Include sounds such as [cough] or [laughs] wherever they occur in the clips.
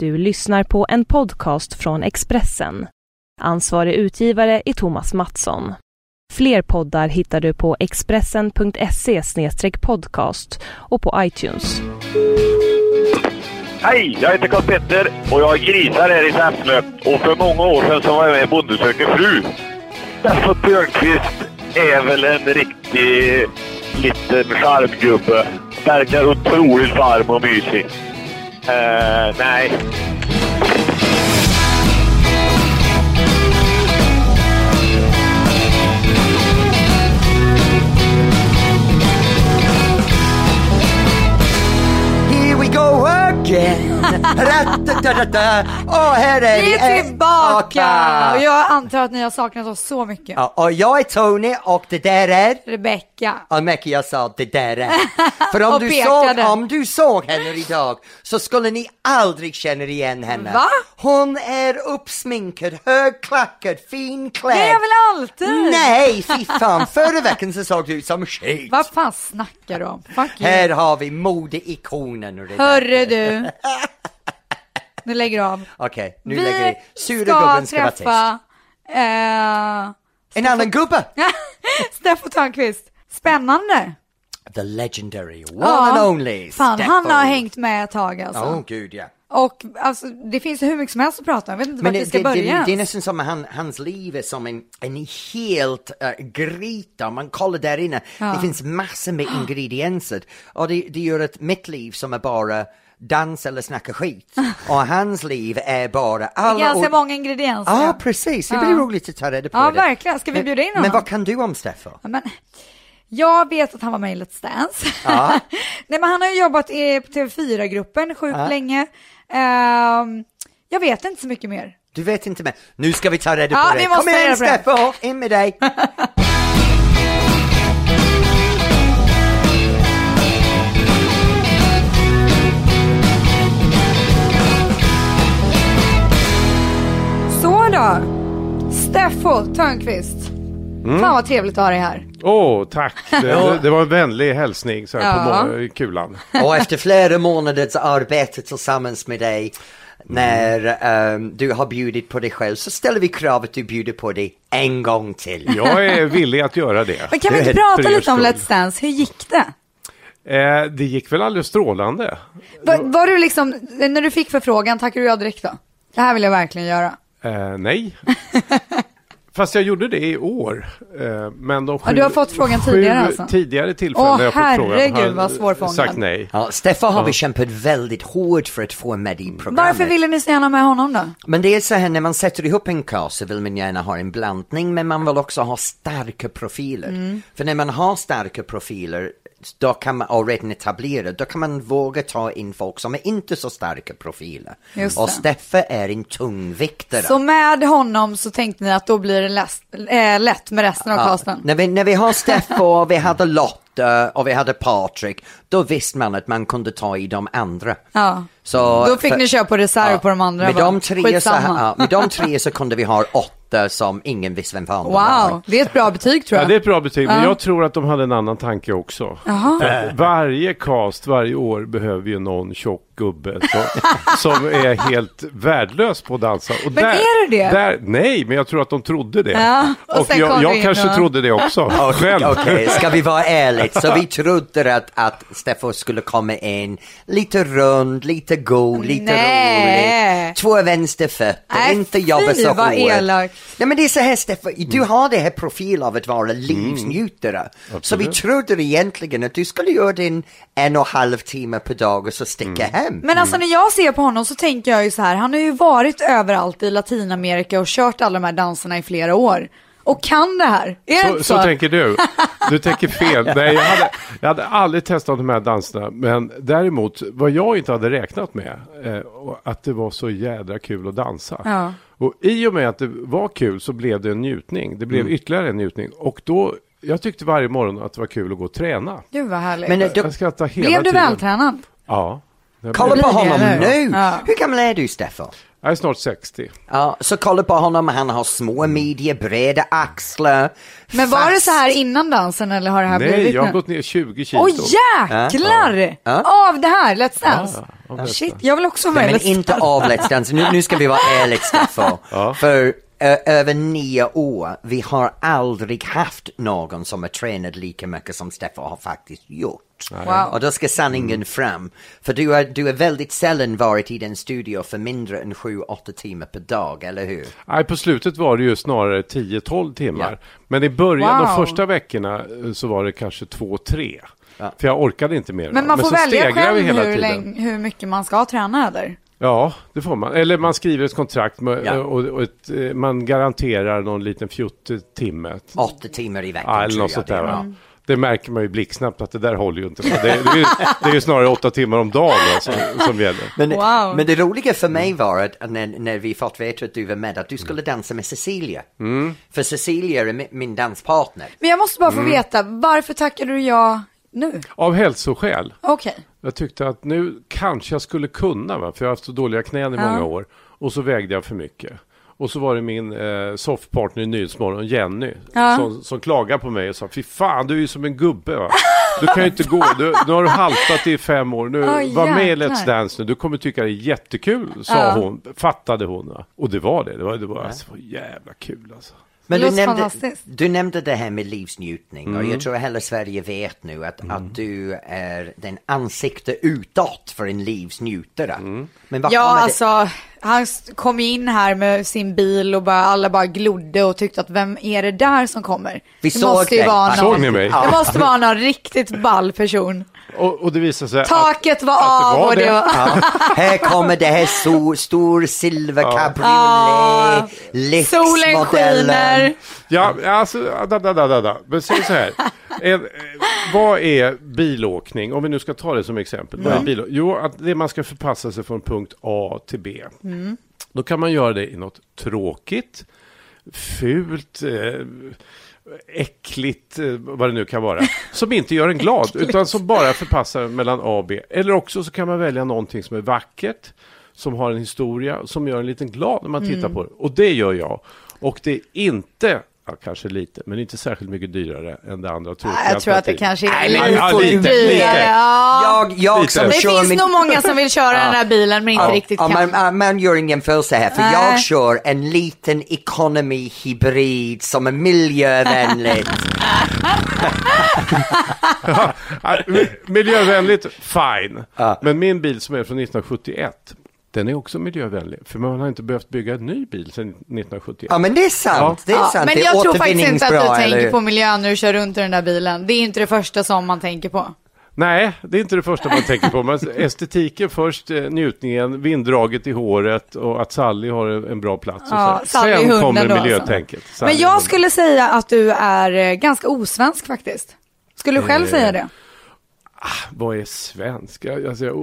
Du lyssnar på en podcast från Expressen. Ansvarig utgivare är Thomas Mattsson. Fler poddar hittar du på expressen.se podcast och på iTunes. Hej, jag heter Karl-Petter och jag är grisar här i Säffle. Och för många år sedan så var jag med i Bonde söker fru. Därför Björkqvist är väl en riktig liten charmgubbe. Verkar otroligt varm och mysig. Uh, nej. Ra-ta-ta-ta-ta. Och här är Vi är tillbaka! Och jag antar att ni har saknat oss så mycket. Ja, och jag är Tony och det där är... Rebecka. Ja, Mäcki, jag sa det där är. [laughs] För om Och du, pekade. såg, om du såg henne idag så skulle ni aldrig känna igen henne. Va? Hon är uppsminkad, högklackad, finklädd. Det är jag väl alltid? Nej, fy fan. Förra veckan så såg du ut som skit. Vad fan snackar du om? Fuck you. Här har vi modeikonen. och där. Hörru du. [laughs] Nu lägger du av. Okej, nu Vi lägger vi... Sura ska gubben ska träffa eh, En annan gubbe! [laughs] Steffo Törnqvist. Spännande. The legendary, one and only Fan, Steffo. han har hängt med ett tag alltså. Åh gud ja. Och alltså, det finns hur mycket som helst att prata om. Jag vet inte Men vart vi ska det, börja det, det är nästan som han, hans liv är som en, en helt uh, gryta. Man kollar där inne, det finns massor med [gasps] ingredienser. Och det, det gör att mitt liv som är bara dans eller snacka skit. [laughs] Och hans liv är bara alla... Ganska och- många ingredienser. Ja, precis. Det blir roligt att ta reda på Ja, det. verkligen. Ska vi bjuda in honom? Men vad kan du om Steffo? Ja, Men, jag vet att han var med i Let's Dance. Ja. [laughs] Nej, men han har ju jobbat i TV4-gruppen sjukt länge. Ehm, jag vet inte så mycket mer. Du vet inte mer. Nu ska vi ta reda Ja, på det. Kom igen. Steffo, in med dig. [laughs] Då, Steffo Törnqvist. Mm. Fan vad trevligt att ha dig här. Åh, tack. Det, det, det var en vänlig hälsning så här på Ja. kulan. Och efter flera månaders arbete tillsammans med dig när ehm, du har bjudit på dig själv så ställer vi krav att du bjuder på dig en gång till. Jag är villig att göra det. Men kan vi inte prata lite om. Let's Dance? Hur gick det? Eh, det gick väl alldeles strålande. Var, var du liksom, när du fick förfrågan, tackade du ja direkt då? Det här vill jag verkligen göra. Eh, nej. [laughs] Fast jag gjorde det i år. Eh, men de sju, Ja, du har fått frågan tidigare alltså? tidigare tillfällen Åh, jag fått frågan. herregud, har vad svårfångad. Sagt nej. Ja, Steffa har vi kämpat väldigt hårt för att få med i programmet. Varför ville ni så gärna med honom då? Men det är så här när man sätter ihop en kör så vill man gärna ha en blandning men man vill också ha starka profiler. Mm. För när man har starka profiler då kan man, och redan etablerade, då kan man våga ta in folk som är inte så starka profiler. Just och det. Steffa är en tungviktare. Så med honom så tänkte ni att då blir det lätt, äh, lätt med resten av casten? När vi, när vi har Steffo och vi hade Lotta och vi hade Patrik, då visste man att man kunde ta i de andra. Ja. Så, Då fick ni köra på reserv på de andra, Med de, tre så, ja, med de tre så kunde vi ha åtta [laughs] som ingen visste vem fan de var. Wow, det är ett bra betyg tror Ja, jag. det är ett bra betyg, men Ja. jag tror att de hade en annan tanke också. Varje cast, varje år behöver ju någon tjock gubbe som, [laughs] som är helt värdelös på att dansa. Och Men är du det? Där, nej, men jag tror att de trodde det. Ja, och och jag, jag kanske och- trodde det också, [laughs] Okej, själv. okej, ska vi vara [laughs] ärliga? Så vi trodde att, att Steffo skulle komma in lite rund, lite god, lite Nej. rolig. Två vänsterfötter, inte jobba så vad hårt. Nej men det är så här Steffo, du Mm. har det här profil av att vara livsnjutare. Så vi trodde egentligen att du skulle göra din en och en halv timme per dag och så sticka Mm. hem. Men alltså när jag ser på honom så tänker jag ju så här, han har ju varit överallt i Latinamerika och kört alla de här danserna i flera år. Och kan det här. Är det Så, inte så så? tänker du. Du tänker fel. [laughs] Nej, jag hade, jag hade aldrig testat de här danserna. Men däremot, vad jag inte hade räknat med, eh, att det var så jädra kul att dansa. Ja. Och i och med att det var kul så blev det en njutning. Det blev Mm. ytterligare en njutning. Och då, jag tyckte varje morgon att det var kul att gå och träna. Gud vad härligt. Men, eh, då, Jag skrattade hela Blev du tiden. vältränad? Ja. Kolla på det, honom nu! Ja. Hur gammal är du Steffo? Jag är snart 60. Ja, så kolla på honom, han har små midjor, breda axlar. Men var det så här innan dansen eller har det här Nej, blivit jag har nu? gått ner 20 kilo. Åh jäklar! Ja. Av det här, Let's Dance? Ja. Shit, jag vill också vara Nej, med men i Let's inte av Let's Dance. Nu, nu ska vi vara ärliga, Steffo. Ja. För över nio år, vi har aldrig haft någon som har tränat lika mycket som Steffo har faktiskt gjort. Wow. Och då ska sanningen fram. För du har, du har väldigt sällan varit i den studio för mindre än sju, åtta timmar per dag, eller hur? Nej, på slutet var det ju snarare 10-12 timmar. Ja. Men i början, Wow. de första veckorna, eh, så var det kanske 2-3. Ja. För jag orkade inte mer. Men man får så välja själv hela hur, tiden. länge, hur mycket man ska träna eller? Ja, det får man. Eller man skriver ett kontrakt med, Ja. och, och ett, eh, man garanterar någon liten fjuttimme. Åtta timmar i veckan Ja, eller något sånt det där. var. va? Det märker man ju blixtsnabbt att det där håller ju inte. Det, det, är, ju, [laughs] det är ju snarare åtta timmar om dagen som, som gäller. Men, Wow. men det roliga för mig var att när, när vi fått veta att du var med, att du skulle dansa med Cecilia. För Cecilia är mi- min danspartner. Men jag måste bara Mm. få veta, varför tackade du ja nu? Av hälsoskäl. Okej. Jag tyckte att nu kanske jag skulle kunna, va? för jag har haft så dåliga knän i Ja. många år. Och så vägde jag för mycket. Och så var det min eh, soffpartner i Nyhetsmorgon, Jenny, Ja. som, som klagade på mig och sa Fy fan, du är ju som en gubbe. Va? Du kan ju inte gå. Du, nu har du haltat i fem år. Nu, Oj, var med i. Let's Dance nu. Du kommer tycka det är jättekul, sa Ja. hon. Fattade hon. Va? Och det var det. Det var, det var, alltså, det var jävla kul alltså. Men du nämnde, du nämnde det här med livsnjutning och Mm. jag tror att hela Sverige vet nu att, att du är den ansikte utåt för en livsnjutare. Mm. Men vad Ja, alltså han kom in här med sin bil och bara, alla bara glodde och tyckte att vem är det där som kommer? Vi det såg måste ju dig. vara Såg någon, ni mig? Det måste vara någon riktigt ball person. Och, och det visade sig att, Taket var att av och det var... Ja, här kommer det här så stor silver cabriolet, Solen lyxmodellen. skiner. Ja, alltså, da, da, da, da, da. Men säg så här. En, eh, vad är bilåkning? Om vi nu ska ta det som exempel. Vad är bil, jo, att det man ska förpassa sig från punkt A till B. Då kan man göra det i något tråkigt, fult, eh, äckligt, eh, vad det nu kan vara. Som inte gör en glad, utan som bara förpassar mellan A och B. Eller också så kan man välja någonting som är vackert, som har en historia, som gör en liten glad när man tittar på det. Och det gör jag. Och det är inte, ja, kanske lite, men inte särskilt mycket dyrare än det andra tråkiga Jag tror att det kanske är lite ja, lite, dyrare. lite. Ja. Jag, jag Lite. som Det kör finns min... nog många som vill köra [laughs] den här bilen men inte Ja, riktigt ja, kan. man, man, gör ingen jämförelse här, för Nej. jag kör en liten economy hybrid som är miljövänligt. [laughs] Miljövänligt, fine. Men min bil som är från 1971, den är också miljövänlig. För man har inte behövt bygga en ny bil sedan 1971. Ja men det är sant, det är Ja, sant. men det är jag tror faktiskt inte att du eller tänker på miljön när du kör runt i den där bilen. Det är inte det första som man tänker på. Nej, det är inte det första man tänker på. Men estetiken först, eh, njutningen, vinddraget i håret och att Sally har en, bra plats. Och Ja, Sen kommer alltså. miljötänket. Men jag skulle säga att du är eh, ganska osvensk faktiskt. Skulle du själv Eh, säga det? Vad är svenska? Alltså, jag,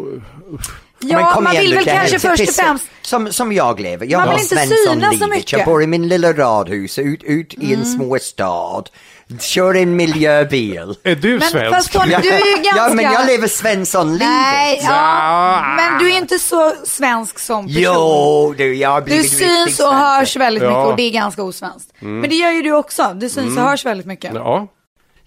usch. Ja, Men kom man vill väl kanske först och främst... Som, som jag lever. Jag Man har vill inte Svensson synas så livet. mycket. Mm. Jag bor i min lilla radhus ut, ut i en små stad. Kör en miljöbil. Är du Men svensk? fast Tony, du är ju ganska... Ja, men jag lever Svensson-livet. Nej, ja, Ja. men du är inte så svensk som person. Jo, du, jag har Du blivit riktigt syns och svensk. hörs väldigt mycket Ja. Mm. och det är ganska osvenskt. Men det gör ju du också. Du syns och hörs väldigt mycket. Ja,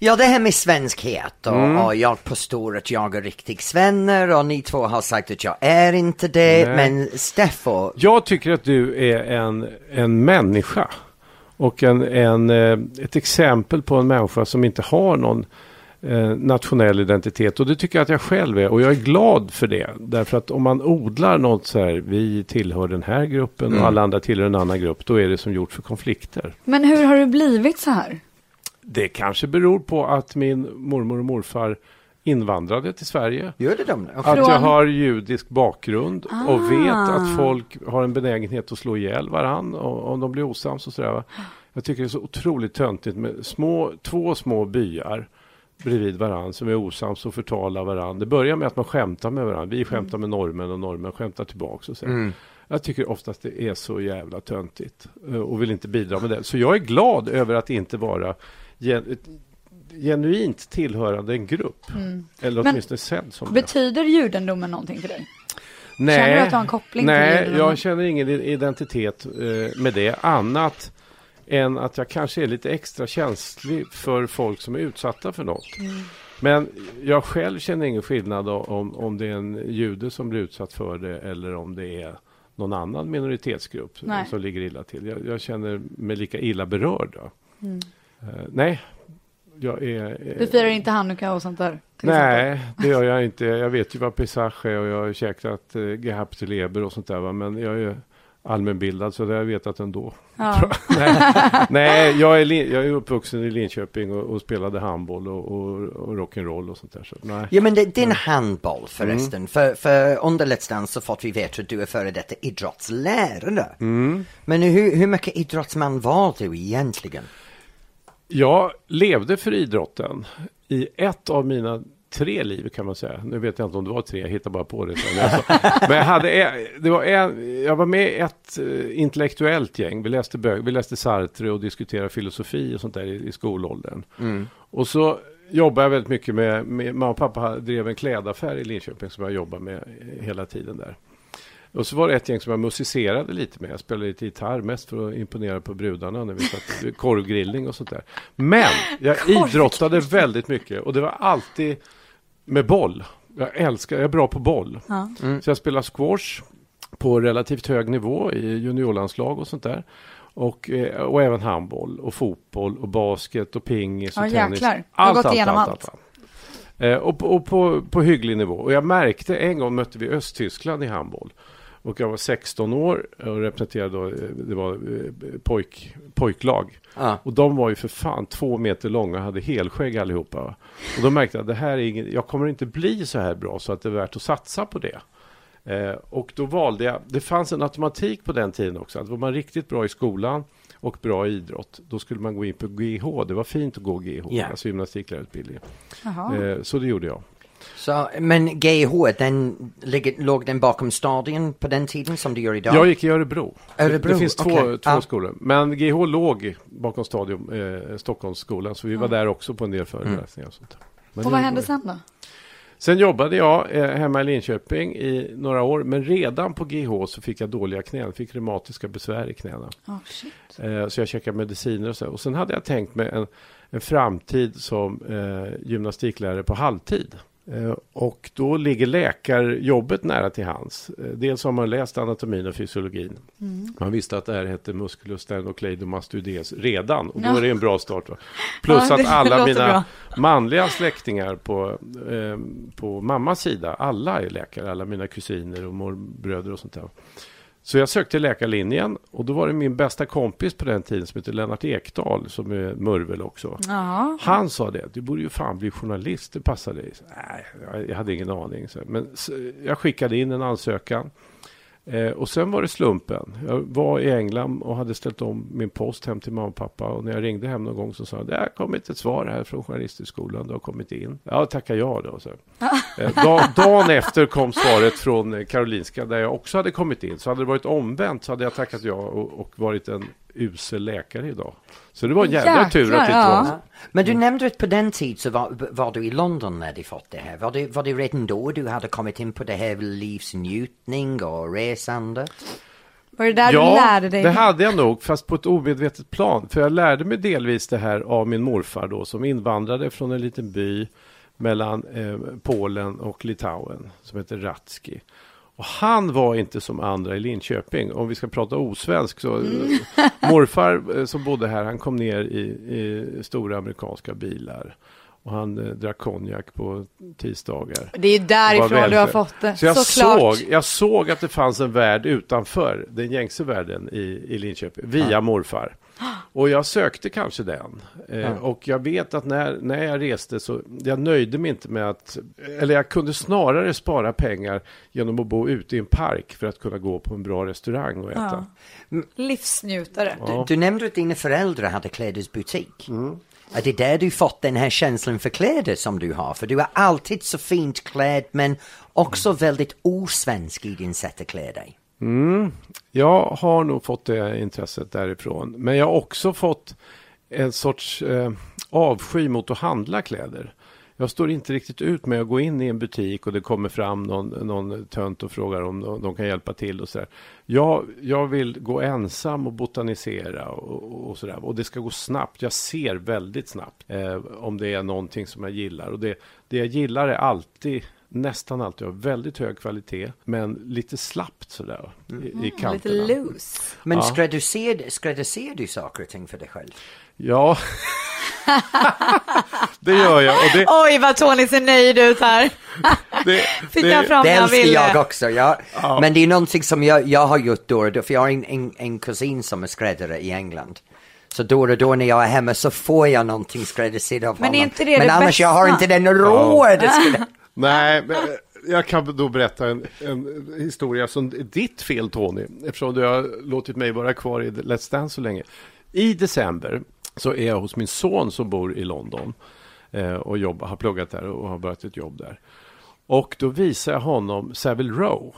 Ja, det här med svenskhet och, Mm. och jag påstår att jag är riktig svenner och ni två har sagt att jag är inte det. Nej. Men Steffo, Jag tycker att du är en, en människa. Och en, en, eh, ett exempel på en människa som inte har någon eh, nationell identitet. Och det tycker jag att jag själv är. Och jag är glad för det. Därför att om man odlar något så här, vi tillhör den här gruppen och alla andra tillhör en annan grupp. Då är det som gjort för konflikter. Men hur har du blivit så här? Det kanske beror på att min mormor och morfar invandrade till Sverige. gör det de? Att Från- jag har judisk bakgrund och Ah. vet att folk har en benägenhet att slå ihjäl varann och- om de blir osams och sådär. Jag tycker det är så otroligt töntigt med små, två små byar bredvid varann som är osams och förtalar varann. Det börjar med att man skämtar med varandra. Vi skämtar med normen och normen skämtar tillbaks och så. Jag tycker oftast det är så jävla töntigt eh, och vill inte bidra med det. Så jag är glad över att inte vara genuint tillhörande en grupp. Eller Men åtminstone sedd som det. Betyder judendomen någonting för dig? Nej, Känner du att du har en koppling till nej, julen? jag känner ingen identitet eh, med det annat än att jag kanske är lite extra känslig för folk som är utsatta för något. Mm. Men jag själv känner ingen skillnad om, om det är en jude som blir utsatt för det eller om det är någon annan minoritetsgrupp Nej. som ligger illa till. Jag, jag känner mig lika illa berörd. Mm. Eh, nej, jag är... Du firar inte hanukka och sånt där? till exempel? Nej, det gör jag inte. Jag vet ju vad Pesach är och jag har käkat eh, Gehapte leber och sånt där. Va? Men jag är ju allmänbildad så det har jag vetat ändå. Ja. [laughs] nej, nej jag, är jag är uppvuxen i Linköping och, och spelade handboll och, och, och rock'n'roll och sånt där. Så, nej. Ja men det, din handboll förresten, för, för under Let's Dance så fått vi veta att du är före detta idrottslärare. Men hur, hur mycket idrottsman var du egentligen? Jag levde för idrotten i ett av mina tre liv kan man säga. Nu vet jag inte om det var tre, jag hittar bara på det. Alltså, [laughs] Men jag, hade, det var en, jag var med i ett eh, intellektuellt gäng. Vi läste, bö- vi läste Sartre och diskuterade filosofi och sånt där i, i skolåldern. Och så jobbade jag väldigt mycket med, med, mamma och pappa drev en klädaffär i Linköping som jag jobbade med hela tiden där. Och så var det ett gäng som jag musicerade lite med. Jag spelade lite gitarr mest för att imponera på brudarna när vi satt [laughs] korvgrillning och sånt där. Men jag idrottade väldigt mycket och det var alltid med boll. Jag älskar, jag är bra på boll. Ja. Så jag spelar squash på relativt hög nivå i juniorlandslag och sånt där. Och, eh, och även handboll och fotboll och basket och pingis och Ja, tennis. jäklar. Du har gått igenom allt. Eh, och på, och på, på hygglig nivå. Och jag märkte en gång mötte vi Östtyskland i handboll. Och jag var 16 år och representerade då, det var eh, pojk, pojklag. Ja. Och de var ju för fan två meter långa och hade helskägg allihopa. Och då märkte jag att det här är inget, jag kommer inte bli så här bra så att det är värt att satsa på det. Eh, och då valde jag, det fanns en automatik på den tiden också, att var man riktigt bra i skolan och bra i idrott, då skulle man gå in på GH. Det var fint att gå GH, Ja. alltså gymnastiklärarutbildningen. Eh, så det gjorde jag. Så, men GH, den, låg den bakom stadion på den tiden som du gör idag? Jag gick i Örebro. Örebro, Det, det finns två, okej. två Ja. skolor. Men GH låg bakom Stadion, eh, Stockholmsskolan, så vi var där också på en del föreläsningar. Och, sånt. Men Och vad hände sen då? Sen jobbade jag eh, hemma i Linköping i några år, men redan på GH så fick jag dåliga knän, fick reumatiska besvär i knäna. Oh, shit. Eh, så jag käkade mediciner och så. Och sen hade jag tänkt mig en, en framtid som eh, gymnastiklärare på halvtid. Eh, och då ligger läkarjobbet nära till hands. Eh, dels har man läst anatomin och fysiologin. Man visste att det här hette musculus sternocleidomastoides redan. Och då är det en bra start. Va? Plus Ja, att [laughs] alla mina bra. manliga släktingar på, eh, på mammas sida, alla är läkare. Alla mina kusiner och morbröder och sånt där. Så jag sökte läkarlinjen och då var det min bästa kompis på den tiden som heter Lennart Ekdal som är murvel också. Ja. Han sa det, du borde ju fan bli journalist, det passar dig. Nej, jag- hade ingen aning. Men jag skickade in en ansökan. Eh, och sen var det slumpen. Jag var i England och hade ställt om min post hem till mamma och pappa. Och när jag ringde hem någon gång så sa de, det har kommit ett svar här från Journalisthögskolan, du har kommit in. Ja, tackar jag då. Så. [laughs] Eh, dag, dagen efter kom svaret från Karolinska där jag också hade kommit in. Så hade det varit omvänt så hade jag tackat ja och, och varit en usel läkare idag. Så det var en jävla Jäklar, tur att det inte ja. var. Ja. Men du nämnde att på den tiden så var, var du i London när du fått det här. Var det, var det redan då du hade kommit in på det här livsnjutning och resande? Var det där ja, du lärde dig? det hade jag nog, fast på ett omedvetet plan. För jag lärde mig delvis det här av min morfar då, som invandrade från en liten by mellan eh, Polen och Litauen, som heter Ratski. Och han var inte som andra i Linköping. Om vi ska prata osvensk så... Mm. [laughs] morfar eh, som bodde här, han kom ner i, i stora amerikanska bilar. Och han eh, drack konjak på tisdagar. Det är var därifrån du har fått det. Så jag Såklart. såg, jag såg att det fanns en värld utanför den gängse världen i, i Linköping, via morfar. Och jag sökte kanske den. Eh, Och jag vet att när, när jag reste så, jag nöjde mig inte med att, eller jag kunde snarare spara pengar genom att bo ute i en park för att kunna gå på en bra restaurang och äta. Livsnjutare. Ja. Du nämnde att dina föräldrar hade klädesbutik. Mm. Är det där du fått den här känslan för kläder som du har? För du är alltid så fint klädd men också väldigt osvensk i din sätt att klä dig. Mm. Jag har nog fått det intresset därifrån. Men jag har också fått en sorts eh, avsky mot att handla kläder. jag står inte riktigt ut med att gå in i en butik och det kommer fram någon, någon tönt och frågar om de, de kan hjälpa till och sådär. Jag, jag vill gå ensam och botanisera och, och sådär. Och det ska gå snabbt. Jag ser väldigt snabbt eh, om det är någonting som jag gillar. Och det, det jag gillar är alltid nästan alltid av väldigt hög kvalitet, men lite slappt sådär i, i Lite kanterna. loose. Men Ja. skräddarsyr, skräddarsyr du saker och ting för dig själv? Ja, [laughs] det gör jag. Och det, Oj vad Tony ser nöjd ut här. [laughs] det, [laughs] Fick det, han fram Det älskar ville. jag också. Ja. Men det är någonting som jag, jag har gjort då och då, för jag har en, en, en kusin som är skräddare i England. Så då och då när jag är hemma så får jag någonting skräddarsytt av Men honom. inte det Men det annars jag har bästa? inte den råd. Ja. Nej, men jag kan då berätta en, en historia som är ditt fel Tony, eftersom du har låtit mig vara kvar i Let's Dance så länge. I december så är jag hos min son som bor i London eh, och jobbar, har pluggat där och har börjat ett jobb där. Och då visar jag honom Savile Row.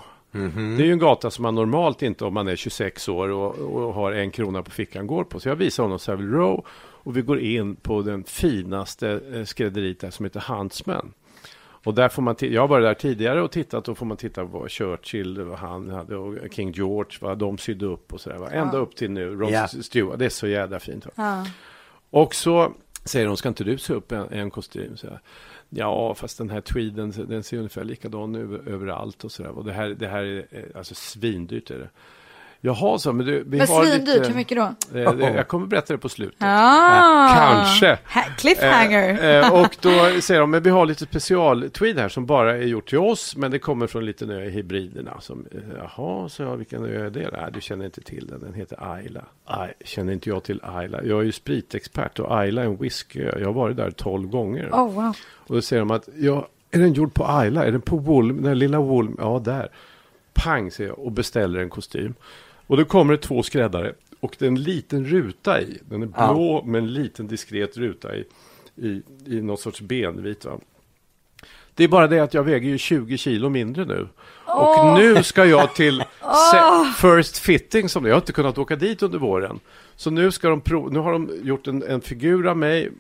Det är ju en gata som man normalt inte om man är 26 år och, och har en krona på fickan går på. Så jag visar honom Savile Row och vi går in på den finaste eh, skrädderiet där som heter Huntsman. Och där får man jag varit där tidigare och tittat och får man titta på vad Churchill, vad han hade och King George, vad de sydde upp och sådär. Ända upp till nu, Ross Ja. Stewart, det är så jävla fint. Och så säger de, ska inte du se upp en, en kostym? Så ja, fast den här tweeden, den ser ungefär likadan ut överallt och sådär. Och det här, det här är eh, alltså svindyrt är det. Jaha, så, men du, vi Men har lite, hur mycket då? Eh, det- jag kommer berätta det på slutet. Ah. Kanske. Ha- Cliffhanger. Eh, eh, och då säger de, men vi har lite special-tweed här som bara är gjort till oss, men det kommer från ö i Hybriderna. Som, eh, jaha, så jag, vilken ö är det? Nej, du känner inte till den, den heter Ayla. Nej, känner inte jag till Ayla. Jag är ju spritexpert och Ayla är en whiskyö. Jag har varit där tolv gånger. Oh, wow. Och då säger de att, ja, är den gjord på Ayla? Är den på Wolm, den lilla Wolm? Ja, där. Pang, säger jag och beställer en kostym. Och då kommer det två skräddare och det är en liten ruta i. Den är blå med en liten diskret ruta i, i, i något sorts benvit. Va? Det är bara det att jag väger ju 20 kilo mindre nu. Och nu ska jag till [laughs] se- First Fitting som det. Jag har inte kunnat åka dit under våren. Så nu, ska de prov- nu har de gjort en, en figur av mig,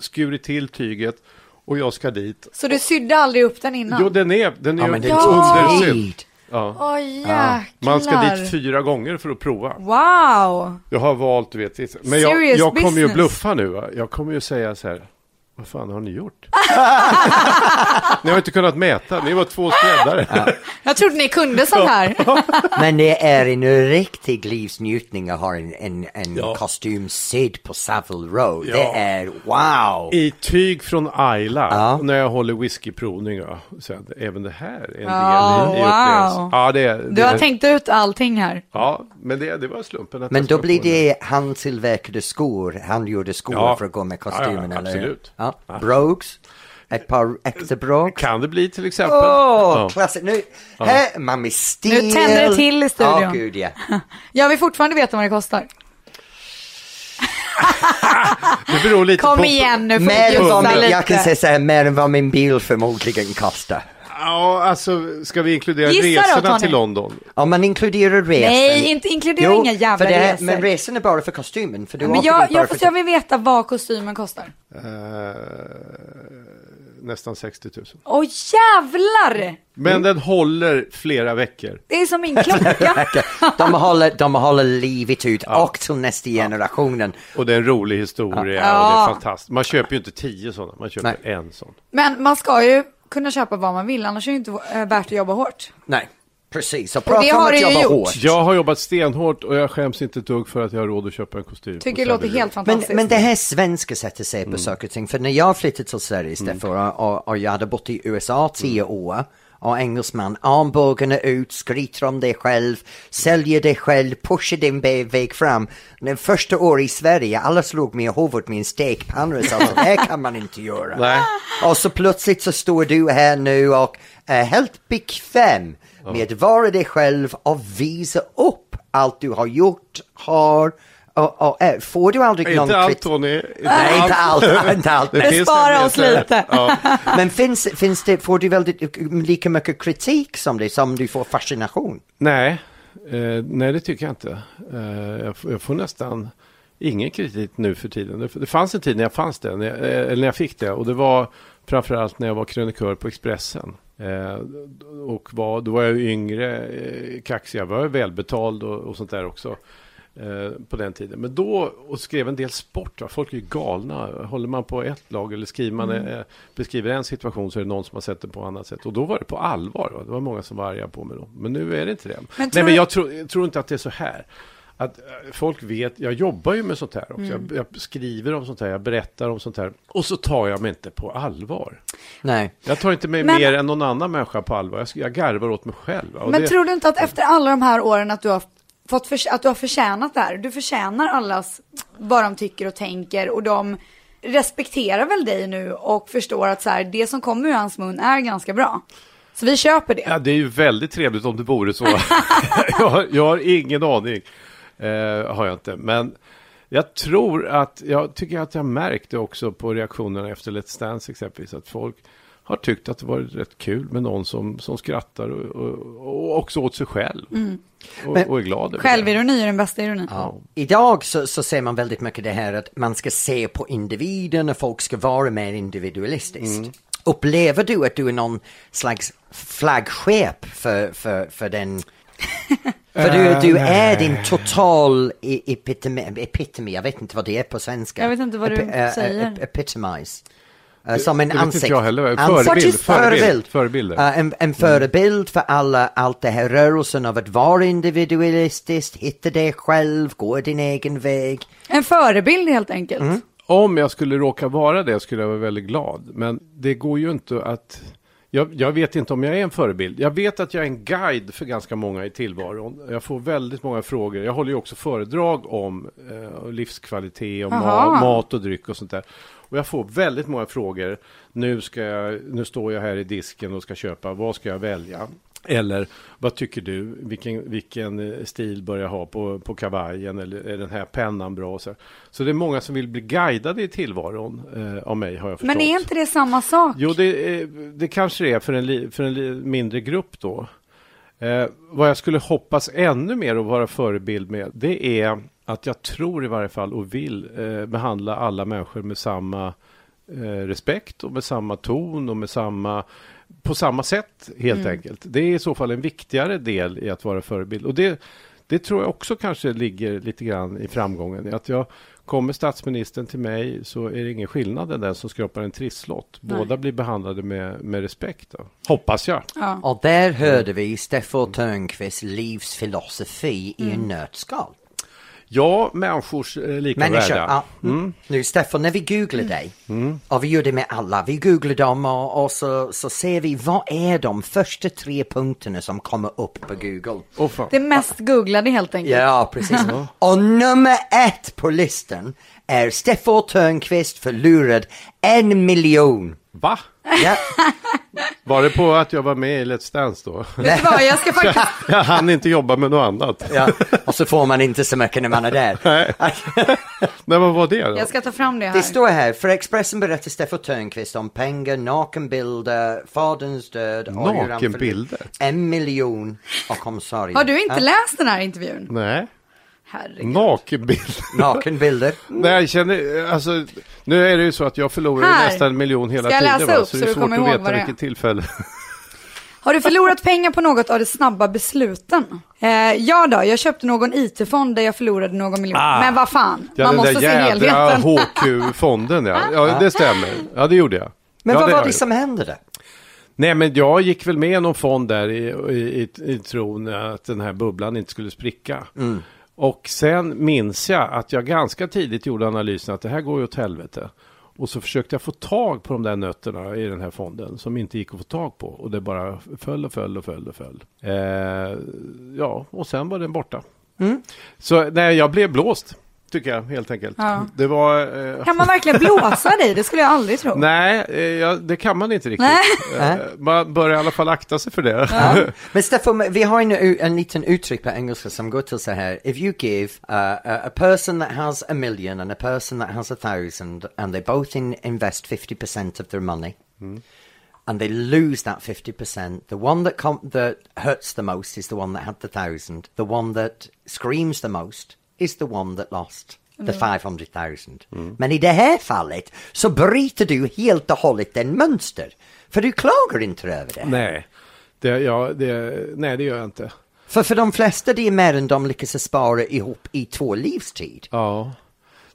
skurit till tyget och jag ska dit. Så du sydde aldrig upp den innan? Jo, den är, den är Ja, ju Ja. undersydd. Ja. Åh jäklar. Man ska dit fyra gånger för att prova. Wow. Jag har valt, du vet. Men jag, Serious jag kommer ju business. bluffa nu. Va? Jag kommer ju säga så här. Vad fan har ni gjort? [laughs] ni har inte kunnat mäta. Ni var två skräddare. Jag trodde ni kunde sånt här. [laughs] Men det är en riktig livsnjutning att ha en, en, en Ja. kostym sydd på Savile Row. Ja. Det är wow! I tyg från Ayla. Ja. När jag håller whiskyprovning. Ja. Så att även det här är en del Ja, i, i wow. Ja, det, det, Du har tänkt ut allting här. Ja, men det, det var slumpen. Att Men då blir det handtillverkade skor, handgjorda skor Ja. för att gå med Ja, ja, kostymen, eller absolut. Ja. Brogues, ett par äkta brogues. Kan det bli till exempel. Åh, Ja. klassiskt! Nu, här, man med stil. Nu tänder det till i studion. Ja, gud ja. [laughs] Jag vill fortfarande veta vad det kostar. [laughs] Det beror lite Kom på... igen nu, får Mer du vad min, lite. jag kan säga så här, mer än vad min bil förmodligen kostar. Ja, alltså ska vi inkludera Gissa då, resorna Tony. till London? Om man inkluderar resan. Nej, inte inkludera inga jävla för det här, resor. Men resan är bara för kostymen. För du Men åker jag, dit bara jag, för fast jag vill veta vad kostymen kostar. Eh, nästan 60 000. Åh jävlar! Men den håller flera veckor. Det är som min klocka. [laughs] de, håller, de håller livet ut och till nästa generationen. Och det är en rolig historia och det Ja. är fantastiskt. Man köper ju inte tio sådana, man köper en sån. Men man ska ju kunna köpa vad man vill, annars är det inte eh, värt att jobba hårt. Nej, precis. Det prata om har att du ju jobba gjort. hårt. Jag har jobbat stenhårt och jag skäms inte ett dugg för att jag har råd att köpa en kostym. Tycker det låter helt Men, fantastiskt. men det här svenska sättet att se Mm. på saker och ting. För när jag flyttade till Sverige, Steffo, och, och jag hade bott i USA tio Mm. år och engelsman, armbågarna ut, skryter om dig själv, säljer dig själv, pushar din väg fram. Den första år i Sverige, alla slog mig i huvudet med en stekpanna och sa så här kan man inte göra. Nej. Och så plötsligt så står du här nu och är helt bekväm med att vara dig själv och visa upp allt du har gjort, har och, och är. Får du aldrig någon Inte allt kritik? Tony. Inte Nej, inte allt, [laughs] inte allt. Det Bespara oss lite. Ja. men finns, finns det, får du väldigt lika mycket kritik som det, som du får fascination? Nej, eh, nej det tycker jag inte. Eh, jag, får, jag får nästan... ingen kritik nu för tiden. Det, det fanns en tid när jag fanns det, när jag, eh, eller när jag fick det. Och det var framförallt när jag var krönikör på Expressen. Eh, och var, då var jag yngre, eh, kaxig, jag var välbetald och, och sånt där också. Eh, på den tiden. Men då, och skrev en del sport. Va? Folk är ju galna. Håller man på ett lag eller skriver man, Mm. eh, beskriver en situation så är det någon som har sett det på annat sätt. Och då var det på allvar. Va? Det var många som var arga på mig då. Men nu är det inte det. Men Nej, men jag, tror, jag tror inte att det är så här. Att eh, folk vet, jag jobbar ju med sånt här också. Mm. Jag, jag skriver om sånt här, jag berättar om sånt här. Och så tar jag mig inte på allvar. Nej. Jag tar inte mig Men- mer än någon annan människa på allvar. Jag, jag garvar åt mig själv. Men det, tror du inte att efter alla de här åren att du har fått för, att du har förtjänat det här? Du förtjänar allas vad de tycker och tänker och de respekterar väl dig nu och förstår att så här, det som kommer ur hans mun är ganska bra. Så vi köper det. Ja, det är ju väldigt trevligt om det vore så. [laughs] jag, har- jag har ingen aning. Eh, har jag inte. Men jag tror att, jag tycker att jag märkte också på reaktionerna efter Let's Dance exempelvis, att folk har tyckt att det varit rätt kul med någon som, som skrattar och, och, och också åt sig själv. Och, Men- och är glad över det. Självironi är den bästa ironin. Ja. Idag så, så ser man väldigt mycket det här att man ska se på individen och folk ska vara mer individualistiskt. Upplever du att du är någon slags flaggskepp för, för, för den? [laughs] för du, du är din total epitome, epitome, jag vet inte vad det är på svenska. Jag vet inte vad du Epi- eh, säger. ep- epitomize. Eh, som en det vet inte ansikt. jag heller. Förebild, förebild, förebild. förebilder. Eh, en, en förebild för alla, allt det här rörelsen av att vara individualistiskt, hitta dig själv, gå din egen väg. En förebild helt enkelt. Om jag skulle råka vara det skulle jag vara väldigt glad. Men det går ju inte att... Jag, jag vet inte om jag är en förebild. Jag vet att jag är en guide för ganska många i tillvaron. Jag får väldigt många frågor. Jag håller ju också föredrag om eh, livskvalitet och Aha. ma- mat och dryck och sånt där. Och jag får väldigt många frågor. Nu, ska jag, nu står jag här i disken och ska köpa. Vad ska jag välja? Eller vad tycker du? Vilken, vilken eh, stil bör jag ha på, på kavajen? Eller är den här pennan bra? Så, så det är många som vill bli guidade i tillvaron eh, av mig har jag förstått. Men är inte det samma sak? Jo, det, eh, det kanske det är för en, för en mindre grupp då. Eh, vad jag skulle hoppas ännu mer att vara förebild med, det är att jag tror i varje fall och vill eh, behandla alla människor med samma eh, respekt och med samma ton och med samma på samma sätt helt enkelt. Det är i så fall en viktigare del i att vara förebild. Och det, det tror jag också kanske ligger lite grann i framgången. Att jag kommer statsministern till mig så är det ingen skillnad än den som skrapar en trisslott. Båda blir behandlade med, med respekt. Då. Hoppas jag. Ja. Och där hörde vi Steffo Törnqvists livsfilosofi i en nötskal. Ja, människors eh, lika Människor, värde. ja. Mm. Nu Steffo, när vi googlar dig, och vi gör det med alla, vi googlar dem och, och så, så ser vi vad är de första tre punkterna som kommer upp på Google. Fan. Det mest googlade helt enkelt. Ja, precis. och nummer ett på listan är Steffo Törnqvist förlorad en miljon. Va? Ja. [laughs] Var det på att jag var med i Let's Dance då? Vet du vad, jag ska [laughs] faktiskt... Jag hann inte jobba med något annat. ja, [laughs] och så får man inte så mycket när man är där. Nej, vad var det då? Jag ska ta fram det här. Det står här, för Expressen berättar Steffo Törnqvist om pengar, nakenbilder, faderns död Nakenbilder? En miljon och omsorg. Har du inte Ja, läst den här intervjun? Nej, Herregud. nakenbild. Nakenbilder. [laughs] Nej, jag känner, alltså, nu är det ju så att jag förlorar Här. nästan en miljon hela Ska jag tiden. läsa va? upp så så det är du svårt kommer att ihåg veta vad det är? vilket tillfälle. [laughs] Har du förlorat pengar på något av de snabba besluten? Eh, ja då, jag köpte någon IT-fond där jag förlorade någon miljon. Ah. Men vad fan, Ja, man den måste där se jädra helheten. HQ-fonden, ja. [laughs] ja. Det stämmer. Ja, det gjorde jag. Men ja, vad det var har det jag. som hände där? Nej, men jag gick väl med i någon fond där i, i, i, i tron att den här bubblan inte skulle spricka. Och sen minns jag att jag ganska tidigt gjorde analysen att det här går ju åt helvete. Och så försökte jag få tag på de där nötterna i den här fonden som inte gick att få tag på. Och det bara föll och föll och föll och föll. Eh, ja, och sen var den borta. Så nej, jag blev blåst, tycker jag helt enkelt. Ja. Det var... Eh, Kan man verkligen blåsa dig? Det skulle jag aldrig tro. Nej, eh, ja, det kan man inte riktigt. Eh, Man bör i alla fall akta sig för det. [laughs] Men Stefan, vi har en, en liten uttryck på engelska som går till så här. If you give uh, a, a person that has a million and a person that has a thousand and they both in, invest 50% of their money and they lose that 50%, the one that, com- that hurts the most is the one that had the thousand. The one that screams the most is the one that lost. the 500 000. Men i det här fallet så bryter du helt och hållet den mönster. För du klagar inte över det. Nej, det, ja, det, nej, det gör jag inte. För för de flesta det är mer än de lyckas spara ihop i två livstid. Ja,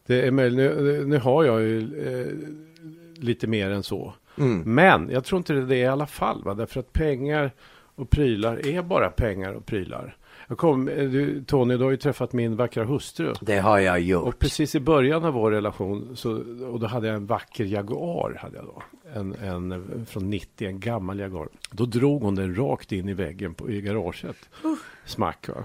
det är möjligt. Nu, nu har jag ju eh, lite mer än så. Men jag tror inte det är det i alla fall. Va? Därför att pengar och prylar är bara pengar och prylar. Jag kom, du, Tony, du har ju träffat min vackra hustru. Det har jag Och gjort. precis i början av vår relation, så, och då hade jag en vacker Jaguar. Hade jag då. En, en från 90, en gammal Jaguar. Då drog hon den rakt in i väggen på, i garaget. Smack va.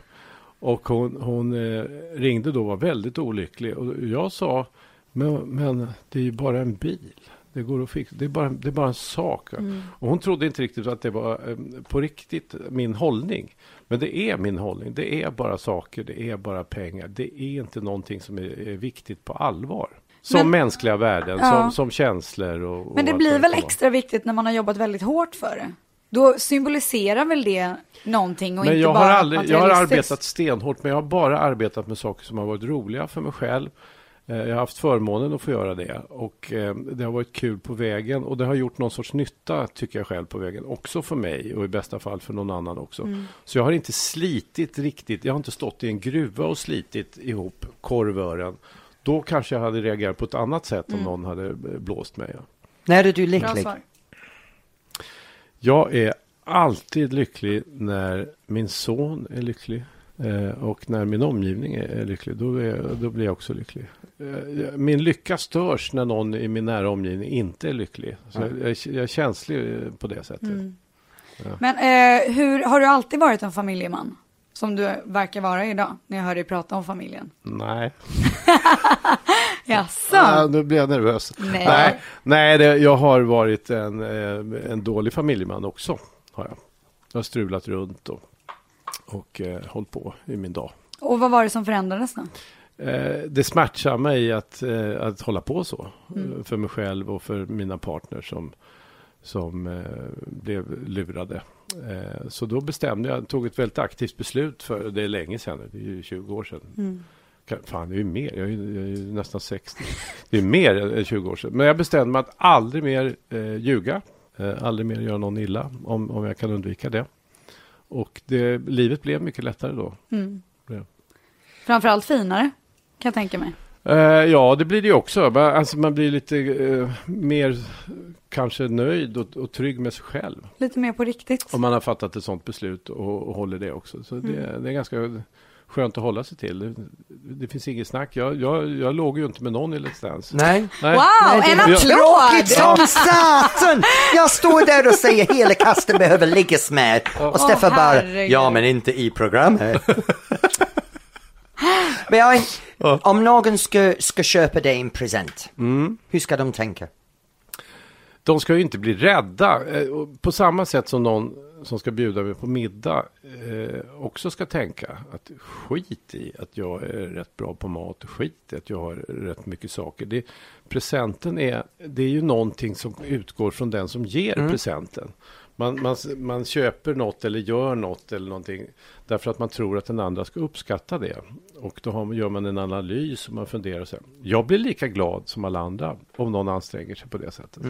Och hon, hon eh, ringde då och var väldigt olycklig. Och jag sa, men, men det är ju bara en bil. Det går att fixa. Det är bara, det är bara en sak. va. Och hon trodde inte riktigt att det var eh, på riktigt min hållning. Men det är min hållning. Det är bara saker, det är bara pengar. Det är inte någonting som är, är viktigt på allvar. Som Men- mänskliga värden, Ja. som, som känslor och... och Men det blir väl extra viktigt när man har jobbat väldigt hårt för det? Då symboliserar väl det någonting och Men inte jag bara har, aldrig, jag har arbetat stenhårt, men jag har bara arbetat med saker som har varit roliga för mig själv. Eh, Jag har haft förmånen att få göra det och eh, det har varit kul på vägen och det har gjort någon sorts nytta tycker jag själv på vägen. Också för mig och i bästa fall för någon annan också. Mm. Så jag har inte slitit riktigt. Jag har inte stått i en gruva och slitit ihop korvören. Då kanske jag hade reagerat på ett annat sätt Mm. om någon hade eh, blåst mig. När är du lycklig? Jag är alltid lycklig när min son är lycklig. Och när min omgivning är, är lycklig, då, är, då blir jag också lycklig. Eh, min lycka störs när någon i min nära omgivning inte är lycklig. Så jag, jag, är- känslig eh, på det sättet. Mm. Men eh, hur, har du alltid varit en familjeman? Som du verkar vara idag, när jag hör dig prata om familjen. Nej. [laughs] Jaså? Ah, nu blir jag nervös. Nej. Nej, nej det, jag har varit en, eh, en dålig familjeman också. Har jag. jag har strulat runt och, och eh, hållit på i min dag. Och vad var det som förändrades då? Eh, det smärtar mig att, eh, att hålla på så. Mm. eh, För mig själv och för mina partners som, som blev lurade. Så då bestämde jag, tog ett väldigt aktivt beslut för det är länge sedan, det är ju 20 år sedan. Mm. Fan, det är ju mer, jag är, jag är nästan 60. Det är mer än 20 år sedan. Men jag bestämde mig att aldrig mer eh, ljuga, eh, aldrig mer göra någon illa om, om jag kan undvika det. Och det, livet blev mycket lättare då. Mm. Ja. Framförallt finare, kan jag tänka mig. Eh, ja, det blir det ju också. Man- Alltså, man blir lite eh, mer kanske nöjd och, och trygg med sig själv. Lite mer på riktigt. Om man har fattat ett sånt beslut och, och håller det också. Så det, Mm. det är ganska skönt att hålla sig till. Det, det finns inget snack. Jag, jag, jag låg ju inte med någon i Let's Dance. Nej. Nej. Wow, Nej, det en är Tråkigt applåd! som satan! Jag står där och säger hela kasten behöver liggas med. Och Stefan bara, herregud. ja men inte i programmet. men jag, om någon ska, ska köpa dig en present, hur ska de tänka? De ska ju inte bli rädda. Eh, och På samma sätt som någon som ska bjuda mig på middag eh, också ska tänka att skit i att jag är rätt bra på mat, skit i att jag har rätt mycket saker. Det, presenten är, det är ju någonting som utgår från den som ger presenten. Man, man, man köper något eller gör något eller någonting därför att man tror att den andra ska uppskatta det. Och då har, gör man en analys och man funderar här. Jag blir lika glad som alla andra om någon anstränger sig på det sättet.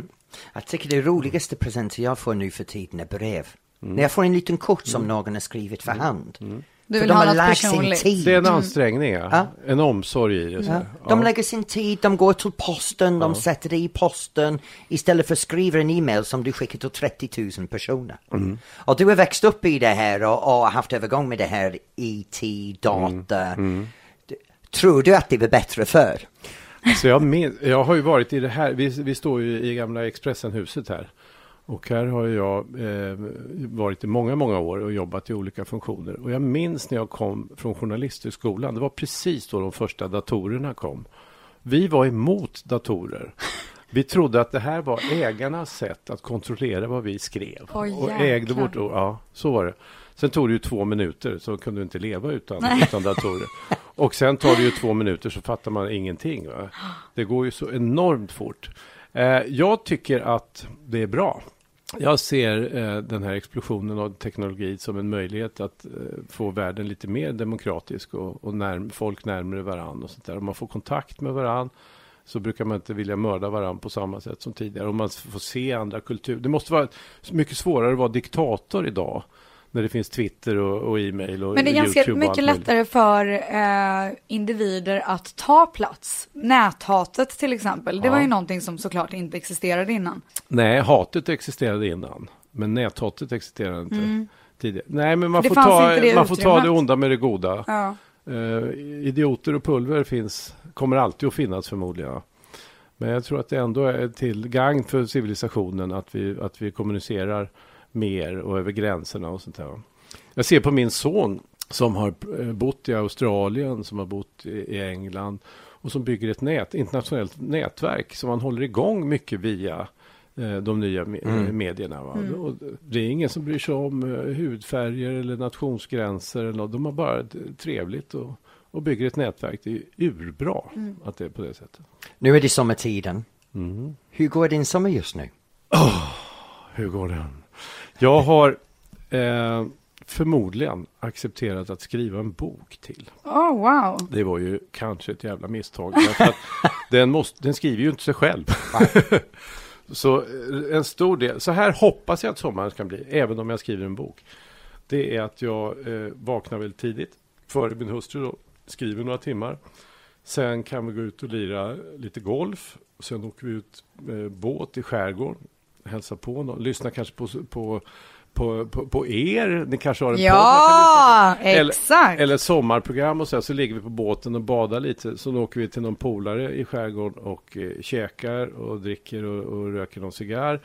Jag tycker det roligaste presenter jag får nu för tiden är brev. Mm. När jag får en liten kort som någon har skrivit för hand. Du vill de ha har något lagt sin tid. Det är en ansträngning, ja. Ja. En omsorg i det. så Ja. De Ja. lägger sin tid, de går till posten, de sätter det i posten istället för att skriva en e-mail som du skickar till 30 000 personer. Mm. Och du har växt upp i det här och, och haft övergång med det här IT, data. Mm. Du- Tror du att det var bättre förr? Alltså jag, min, jag har ju varit i det här, vi, vi står ju i gamla Expressenhuset här. Och här har jag eh, varit i många, många år och jobbat i olika funktioner. Och jag minns när jag kom från journalisthögskolan, det var precis då de första datorerna kom. Vi var emot datorer. Vi trodde att det här var ägarnas sätt att kontrollera vad vi skrev. Oj, och ägde vårt ord. Ja, så var det. Sen tog det ju två minuter, så kunde du inte leva utan, utan datorer. [laughs] Och sen tar det ju två minuter så fattar man ingenting. Va? Det går ju så enormt fort. Eh, jag tycker att det är bra jag ser eh, den här explosionen av teknologi som en möjlighet att eh, få världen lite mer demokratisk och, och närm folk närmare varandra. och sånt där. Om man får kontakt med varandra så brukar man inte vilja mörda varandra på samma sätt som tidigare. Om man får se andra kulturer. Det måste vara mycket svårare att vara diktator idag när det finns Twitter och, och e-mail och Men det är ganska YouTube mycket lättare för eh, individer att ta plats. Näthatet till exempel, det Ja. var ju någonting som såklart inte existerade innan. Nej, hatet existerade innan. Men näthatet existerade inte tidigare. Nej, men man Det får, ta, det man får ta det onda med det goda. Ja. Eh, idioter och pulver finns, kommer alltid att finnas förmodligen. Men jag tror att det ändå är till gagn för civilisationen att vi, att vi kommunicerar mer och över gränserna och sånt där. Jag ser på min son som har eh, bott i Australien, som har bott i England och som bygger ett nät, internationellt nätverk som man håller igång mycket via eh, de nya eh, medierna. Va? Och det är ingen som bryr sig om eh, hudfärger eller nationsgränser. Eller något. De har bara trevligt och, och bygger ett nätverk. Det är urbra att det är på det sättet. Nu är det sommartiden. Mm. Hur går din sommar just nu? Hur går den? Jag har eh, förmodligen accepterat att skriva en bok till. Oh, wow. Det var ju kanske ett jävla misstag. [laughs] den, måste, den skriver ju inte sig själv. så eh, en stor del, så här hoppas jag att sommaren ska bli, även om jag skriver en bok. Det är att jag eh, vaknar väldigt tidigt, före min hustru då, skriver några timmar. Sen kan vi gå ut och lira lite golf. Sen åker vi ut med båt i skärgården, hälsa på någon, lyssna kanske på, på, på, på, på er. Ni kanske har en podd Ja, på. Eller- exakt. eller sommarprogram och så, här, så ligger vi på båten och badar lite. Så då åker vi till någon polare i skärgården och eh, käkar och dricker och, och röker någon cigarr.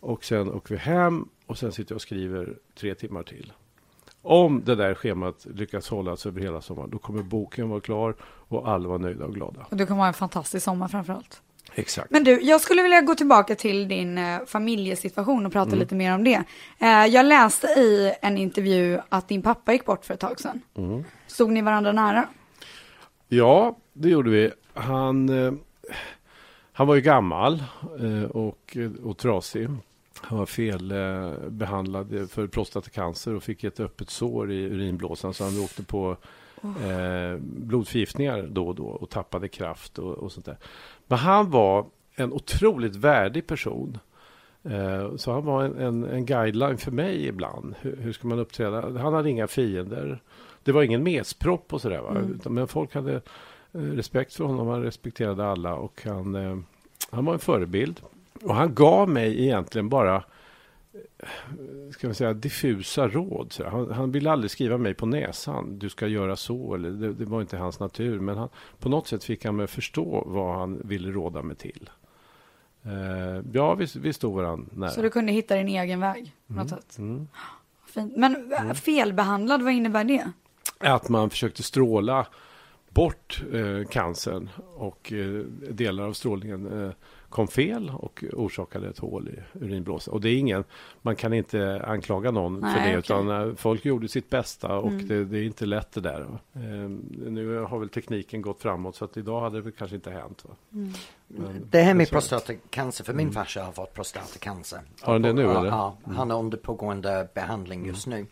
Och sen åker vi hem och sen sitter jag och skriver tre timmar till. Om det där schemat lyckas hållas över hela sommaren, då kommer boken vara klar och alla vara nöjda och glada. Och du kommer ha en fantastisk sommar framförallt. Exakt. Men du, jag skulle vilja gå tillbaka till din eh, familjesituation och prata Mm. lite mer om det. Eh, jag läste i en intervju att din pappa gick bort för ett tag sedan. Mm. Stod ni varandra nära? Ja, det gjorde vi. Han, eh, han var ju gammal och, och trasig. Han var felbehandlad eh, behandlad för prostatacancer och fick ett öppet sår i urinblåsan så han åkte på eh, blodförgiftningar då och då och tappade kraft och, och sånt där. Men han var en otroligt värdig person. Eh, så han var en, en, en guideline för mig ibland. Hur, hur ska man uppträda? Han hade inga fiender. Det var ingen mespropp och sådär. Va? Utan, men folk hade eh, respekt för honom. Han respekterade alla och han, eh, han var en förebild. Och han gav mig egentligen bara ska vi säga, diffusa råd. Han, han ville aldrig skriva mig på näsan. Du ska göra så. Eller det, det var inte hans natur. Men han, på något sätt fick han mig förstå vad han ville råda mig till. Eh, ja, vi, vi stod varandra nära. Så du kunde hitta din egen väg sätt? Mm. Fint. Men eh, felbehandlad, vad innebär det? att man försökte stråla bort eh, cancern och eh, delar av strålningen eh, kom fel och orsakade ett hål i urinblåsan. Och det är ingen, man kan inte anklaga någon för Nej, det okej. utan eh, folk gjorde sitt bästa och Mm. det, det är inte lätt det där. Eh, nu har väl tekniken gått framåt så att idag hade det kanske inte hänt. Mm. Men- Det här med prostatacancer, för min farsa har fått prostatacancer. Har han det nu, eller? Ja, han är under pågående behandling just nu.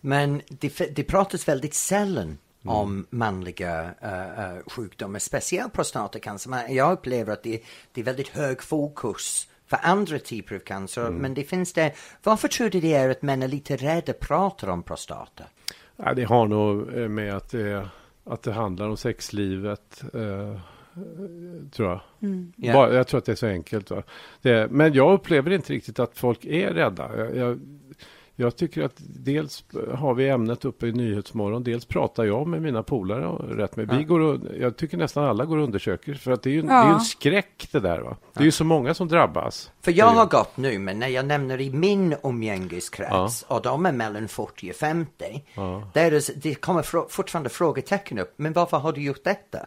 Men det, det pratas väldigt sällan om manliga eh, eh, sjukdomar, speciellt prostatacancer. Men jag upplever att det, det är väldigt hög fokus för andra typer av cancer. Men det finns det, varför tror du det är att män är lite rädda att prata om prostata? Ja, det har nog eh, med att det, att det handlar om sexlivet, eh, tror jag. Ja. Bara, jag tror att det är så enkelt. Va? Det, men jag upplever inte riktigt att folk är rädda. Jag, jag, jag tycker att dels har vi ämnet uppe i Nyhetsmorgon, dels pratar jag med mina polare och rätt med. Vi Ja. går och, jag tycker nästan alla går och undersöker, för att det är ju en, Ja. det är en skräck det där. Va? Det är ju så många som drabbas. För jag har gått nu, men när jag nämner i min umgängeskrets och de är mellan 40 och 50, Ja. där är, det kommer fortfarande frågetecken upp. Men varför har du gjort detta?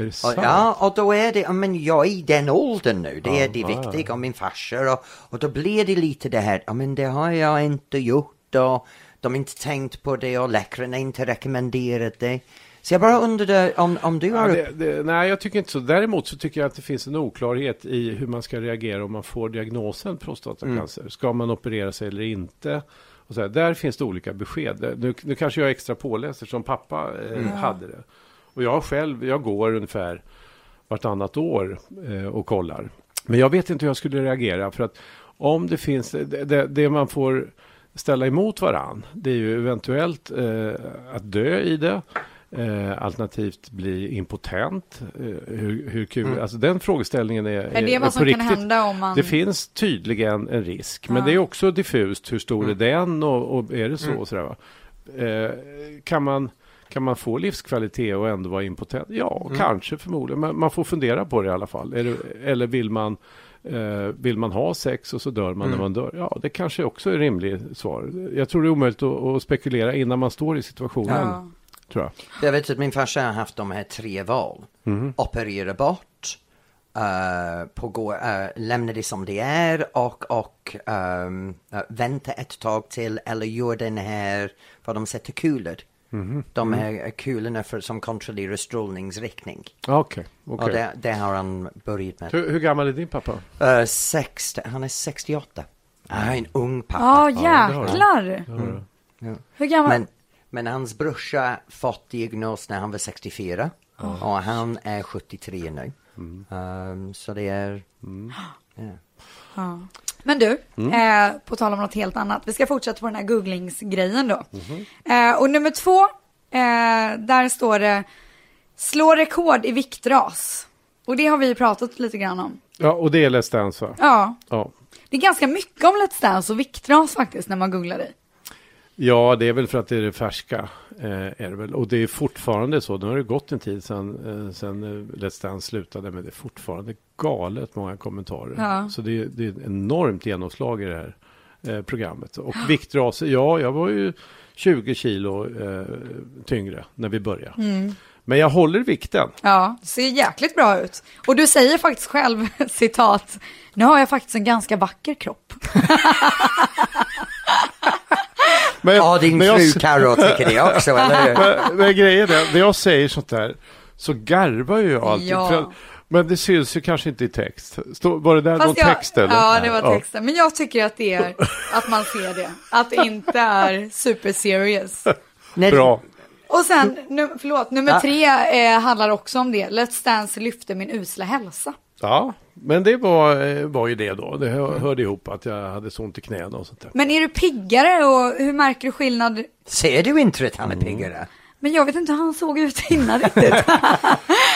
Är det sant? ja, och då är det, ja, men jag är i den åldern nu, det Ja, är det ja, viktiga, och min farsa och, och då blir det lite det här, ja men det har jag inte gjort och de har inte tänkt på det och läkarna har inte rekommenderat det. Så jag bara undrade om, om du Ja, har... det, det, nej, jag tycker inte så. Däremot så tycker jag att det finns en oklarhet i hur man ska reagera om man får diagnosen prostatacancer. Ska man operera sig eller inte? Och så här, där finns det olika besked. Nu, nu kanske jag är extra påläst som pappa eh, hade det. Och jag själv, jag går ungefär vartannat år eh, och kollar. Men jag vet inte hur jag skulle reagera för att om det finns, det, det, det man får ställa emot varann, det är ju eventuellt eh, att dö i det. Eh, alternativt bli impotent. Eh, hur, hur kul, alltså den frågeställningen är, Är det är vad som kan riktigt. hända om man... Det finns tydligen en risk, men Ja. det är också diffust. Hur stor Mm. är den och, och är det så? Och sådär? Eh, kan, man, kan man få livskvalitet och ändå vara impotent? Ja, Mm. kanske förmodligen. Men man får fundera på det i alla fall. Är det, eller vill man, eh, vill man ha sex och så dör man Mm. när man dör? Ja, det kanske också är rimligt svar. Jag tror det är omöjligt att, att spekulera innan man står i situationen. Ja. Tror jag. Jag vet att min farsa har haft de här tre val. Mhm. Operera bort, uh, på gå, eh, lämna det som det är och, och ehm, eh, vänta ett tag till eller göra den här, vad de sätter kulor. Mhm. De här kulorna för, som kontrollerar strålningsriktning. Okej. okej. Och det, det har han börjat med. Hur, hur gammal är din pappa? Uh, 60, han är 68. Han är en ung pappa. Har du. jäklar. Ja, Ja. Hur gammal? Men, men hans brorsa fått diagnos när han var 64 och han är 73 nu. Ehm, så det är... Ja. Ja. Men du, Mm. eh, på tal om något helt annat. Vi ska fortsätta på den här googlingsgrejen då. Mhm. Eh, och nummer två, eh, där står det slå rekord i viktras. Och det har vi pratat lite grann om. ja, och det är Let's Dance va? Ja, Ja. det är ganska mycket om Let's Dance och viktras faktiskt när man googlar det. Ja, det är väl för att det är det färska. Eh, är det väl. Och det är fortfarande så. Nu har det gått en tid sedan, eh, sedan eh, Let's Dance slutade. Men det är fortfarande galet många kommentarer. Ja. Så det, är- det är ett enormt genomslag i det här eh, programmet. Och viktraser, ja, jag var ju 20 kilo eh, tyngre när vi började. Mm. Men jag håller vikten. Ja, det ser jäkligt bra ut. Och du säger faktiskt själv, [laughs] citat, nu har jag faktiskt en ganska vacker kropp. [laughs] Men, Ja, din jag fru Carro tycker det också, eller hur? [laughs] men, men grejen är, när jag säger sånt där så garvar ju jag alltid. Ja. Men det syns ju kanske inte i text. Stå, var det där någon jag, text eller? Ja, det var texten. Men jag tycker att det är, att man ser det. Att det inte är super serious. [laughs] Bra. Och sen, nu, förlåt, nummer Ja. tre eh, handlar också om det. Let's Dance lyfte min usla hälsa. Ja, men det var, eh, var ju det då. Det hör, hörde ihop att jag hade så ont i knäna och sånt där. Men är du piggare och hur märker du skillnad? Ser du inte att han är Mm. piggare? Men jag vet inte hur han såg ut innan riktigt. [laughs]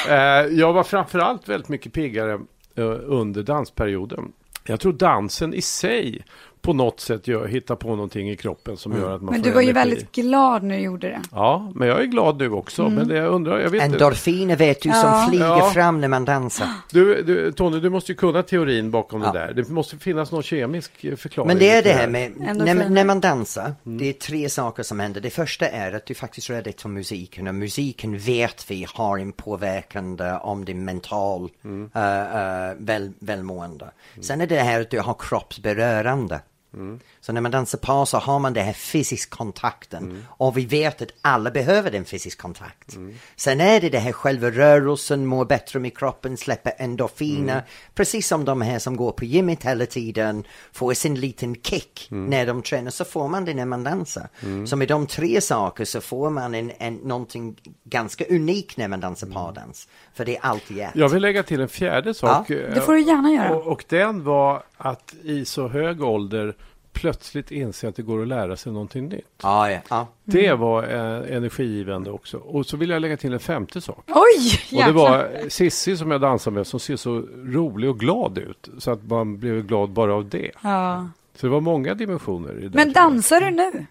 Eh, jag var framförallt väldigt mycket piggare eh, under dansperioden. Jag tror dansen i sig på något sätt gör, hittar på någonting i kroppen som gör att man Men får du var ju energi. väldigt glad när du gjorde det. Ja, men jag är glad nu också. Men det jag undrar, jag vet inte. Endorfiner vet du som Ja. flyger Ja. fram när man dansar. Du, du, Tony, du måste ju kunna teorin bakom Ja. det där. Det måste finnas någon kemisk eh, förklaring. Men det är till det här med, när, när man dansar, Mm. det är tre saker som händer. Det första är att du faktiskt är rädd för musiken och musiken vet vi har en påverkande om din mental Mm. eh, eh, väl, välmående. Sen är det här att du har kroppsberörande. Mm. Så när man dansar par så har man den här fysisk kontakten Mm. och vi vet att alla behöver den fysisk kontakt. Sen är det det här själva rörelsen, mår bättre med kroppen, släpper endorfiner. Mm. Precis som de här som går på gymmet hela tiden får sin liten kick Mm. när de tränar så får man det när man dansar. Så med de tre saker så får man en, en, någonting ganska unikt när man dansar pardans. För det är alltid ett. Jag vill lägga till en fjärde sak. Ja, Det får du gärna göra. Och, och den var att i så hög ålder plötsligt inse att det går att lära sig någonting nytt. Ja, ja. ja. Det var eh, energigivande också. Och så vill jag lägga till en femte sak. Oj, Och det var Sissi som jag dansade med som ser så rolig och glad ut. Så att man blev glad bara av det. Ja. Så det var många dimensioner i det. Men jag. dansar du nu?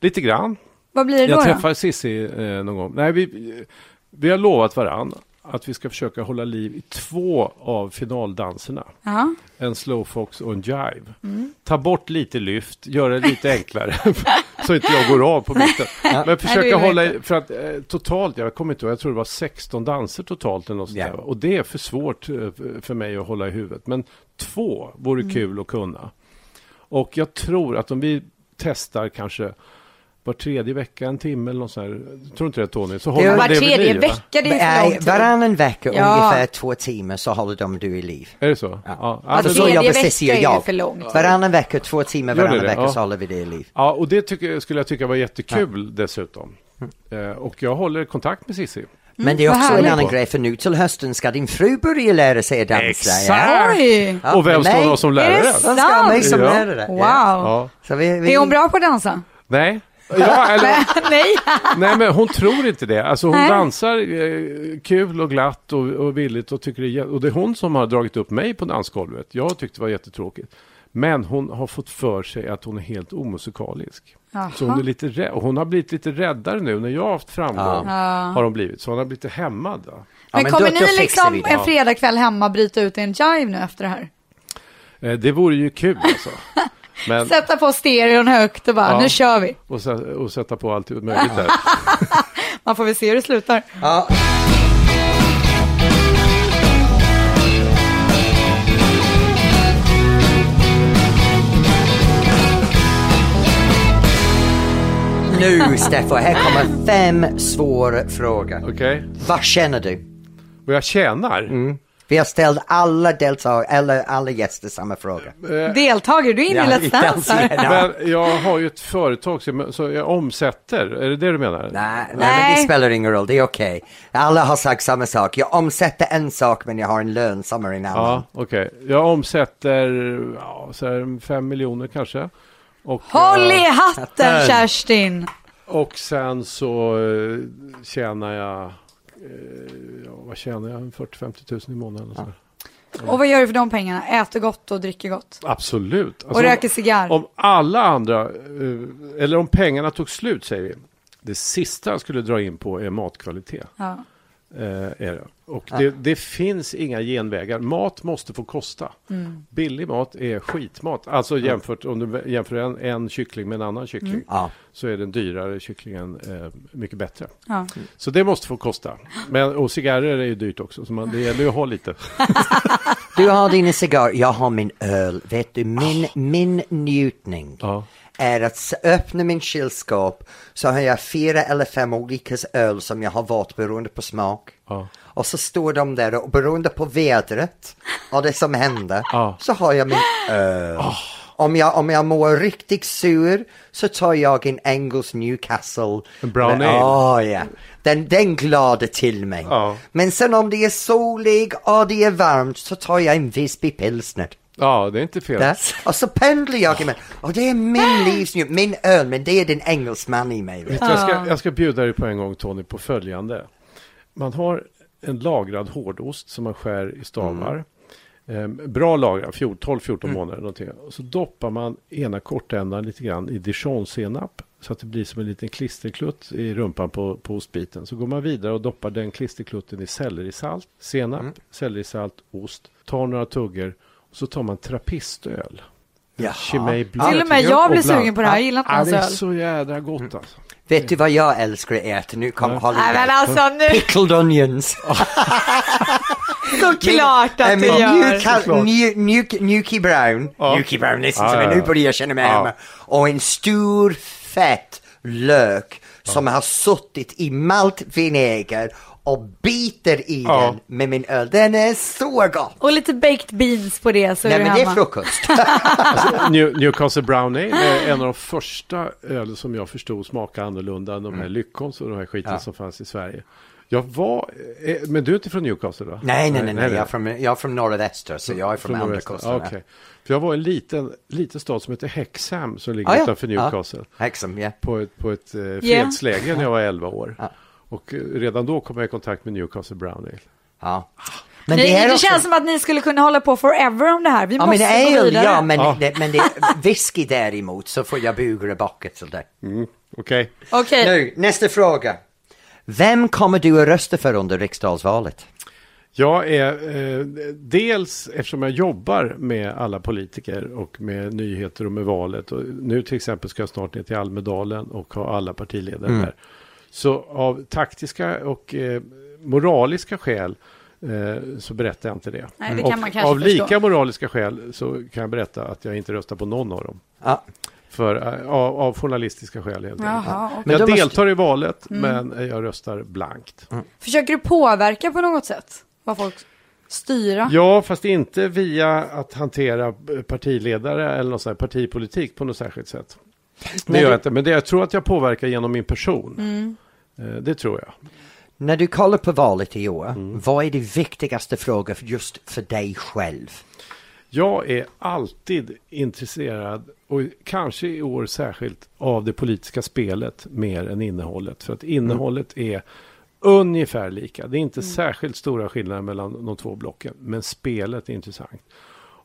Lite grann. Vad blir det då? Jag då? träffar Sissi eh, någon gång. Nej, vi, vi har lovat varann att vi ska försöka hålla liv i två av finaldanserna. Ja. En slowfox och en jive. Mm. Ta bort lite lyft, gör det lite enklare. [laughs] så inte jag går av på mitten. [laughs] Men Nej, försöka är hålla i, för att eh, totalt, jag kommer inte ihåg, jag tror det var 16 danser totalt eller något Ja. där. Och det är för svårt eh, för- för mig att hålla i huvudet. Men två vore Mm. kul att kunna. Och jag tror att om vi testar kanske var tredje vecka, en timme eller något sånt här. Tror inte det Tony? Så håller Var det tredje liv, vecka, det är för lång Nej, tid. varannan vecka, Ja. ungefär två timmar, så håller de du i liv. Är det så? Ja. Ja, Var Så men så då- tredje vecka Cissi och är jag. för långt. Varannan vecka, två timmar varannan vecka Ja. så håller vi det i liv. ja, och det tycker, skulle jag tycka var jättekul dessutom. Eh, och jag håller kontakt med Cissi. Men det är också en annan grej, för nu till hösten ska din fru börja lära sig att dansa. Exakt. Ja, och vem ska mig. ha som lärare? De ska ha mig som Ja. lärare. Wow! Ja. Ja. Så vi, vi... Är hon bra på att dansa? Nej. Ja, [laughs] eller, Nej. nej, men hon tror inte det. Alltså hon Nej. dansar eh, kul och glatt och, och villigt och tycker det är, och det är hon som har dragit upp mig på dansgolvet. Jag tyckte det var jättetråkigt. Men hon har fått för sig att hon är helt omusikalisk. Jaha. Så hon är lite rädd. Och hon har blivit lite räddare nu när jag har haft framgång. Ja. Har hon blivit. Så hon har blivit lite hämmad. Då. Ja, Men men kommer ni liksom en fredagkväll hemma bryta ut i en jive nu efter det här? Eh, det vore ju kul alltså. [laughs] Men, Sätta på stereon högt och bara, Ja. nu kör vi. och, och sätta på allt möjligt där. [laughs] Man får väl se hur det slutar. Ja. Nu Steffo, här kommer fem svåra frågor. Okej? Vad känner du? Och jag tjänar. Mm. Vi har ställt alla deltagare, eller alla gäster samma fråga. Deltagare, du är inne i Let's Dance här. Jag har ju ett företag så jag, så jag omsätter. Är det det du menar? Nej, nej, men det spelar ingen roll, det är okej. Alla har sagt samma sak. Jag omsätter en sak men jag har en lön som är en annan. Ja, okej. Jag omsätter ja, så här, fem miljoner kanske. Och, Håll i eh, hatten Hatten. Kerstin! och sen så eh, tjänar jag, eh, ja, vad tjänar jag? 40-50 tusen i månaden. Ja. Och vad gör du för de pengarna? Äter gott och dricker gott? Absolut. Och Alltså, röker cigarr? Om alla andra, eh, eller om pengarna tog slut säger vi. Det sista jag skulle dra in på är matkvalitet. Ja. Eh, är det. Och det, det finns inga genvägar. Mat måste få kosta. Mm. Billig mat är skitmat. Alltså jämfört om du jämför en, en kyckling med en annan kyckling. Mm. Så är den dyrare kycklingen eh, mycket bättre. Ja. Så det måste få kosta. Men, och cigarrer är ju dyrt också. Så man, det gäller ju att ha lite. [laughs] Du har dina cigarrer, jag har min öl. Vet du, min, min njutning Ja. Är att öppna min kylskåp så har jag fyra eller fem olika öl som jag har valt beroende på smak. Ja. Och så står de där och beroende på vädret och det som händer Ja. så har jag min öl. Om, jag, om jag mår riktigt sur så tar jag en Engels Newcastle. En brown ale. ja. Den, den glada till mig. Men sen om det är solig och det är varmt så tar jag en Visby pilsner. Ja, det är inte fel. Där. Och så pendlar jag med, och det är min livsnjut, min öl, men det är den engelsman i mig. Vet. Du, jag, ska, jag ska bjuda dig på en gång Tony på följande. Man har en lagrad hårdost som man skär i stavar. Eh, bra lagrad, 12-14 månader någonting. Och så doppar man ena kortändan lite grann i dijonsenap. Så att det blir som en liten klisterklutt i rumpan på, på ostbiten. Så går man vidare och doppar den klisterklutten i sellerisalt, senap, sellerisalt, ost. Tar några tuggor så tar man trappistöl. Jaha. Chimay Blanc. Till och med jag blir sugen på det här, jag gillar inte hans det är öl. så jädra gott alltså. Vet du vad jag älskar att äta? Nu kommer Ja. håll i Nej men alltså nu, Pickled onions. [laughs] såklart att Äh, du men gör. New- New- Newkey Brown. Ja. Newkey Brown, nästan Ja, som ja, jag nu börjar känna mig Ja. hemma. Och en stor fett lök som har suttit i maltvinäger och biter i Ja. den med min öl. Den är så god. Och lite baked beans på det så Nej är du men det är frukost. [laughs] New, Newcastle Brown Ale är en av de första öl som jag förstod smaka annorlunda än de här Lyckons och de här skiten Ja. som fanns i Sverige. Jag var, eh, men du är inte från Newcastle då? nej, nej, nej, nej. Jag är från, jag är från norra väster så jag är från andra nordvästra. kusten. Okej. För jag var i en liten, liten stad som heter Hexham som ligger Ah, ja. utanför Newcastle. Ja. Hexham, ja. På ett, på ett eh, fredsläge när jag var 11 år. Ja. Och eh, redan då kom jag i kontakt med Newcastle Brown Ale. ja. Men det det är också... känns som att ni skulle kunna hålla på forever om det här. Vi Ja måste men gå vidare. ja men, Ja. Det, men det, [laughs] whisky däremot så får jag bugra bakåt till det. Mm, Okej. Okej, Nu, nästa fråga. Vem kommer du att rösta för under riksdagsvalet? Jag är eh, dels eftersom jag jobbar med alla politiker och med nyheter och med valet. Och nu till exempel ska jag snart ner till Almedalen och ha alla partiledare där. Så av taktiska och eh, moraliska skäl eh, så berättar jag inte det. Nej, det och kan man kanske av förstå. lika moraliska skäl så kan jag berätta att jag inte röstar på någon av dem. Ja. För, eh, av, av journalistiska skäl helt. Jaha. Men Jag då måste- deltar i valet, men jag röstar blankt. Försöker du påverka på något sätt? Vad folk styra? Ja, fast inte via att hantera partiledare eller någon sån här partipolitik på något särskilt sätt. Det Nej, gör det- jag inte, men det jag tror att jag påverkar genom min person. Mm. Eh, Det tror jag. När du kollar på valet i år, vad är det viktigaste frågan för just för dig själv? Jag är alltid intresserad, och kanske i år särskilt, av det politiska spelet mer än innehållet. För att innehållet är ungefär lika. Det är inte särskilt stora skillnader mellan de två blocken, men spelet är intressant.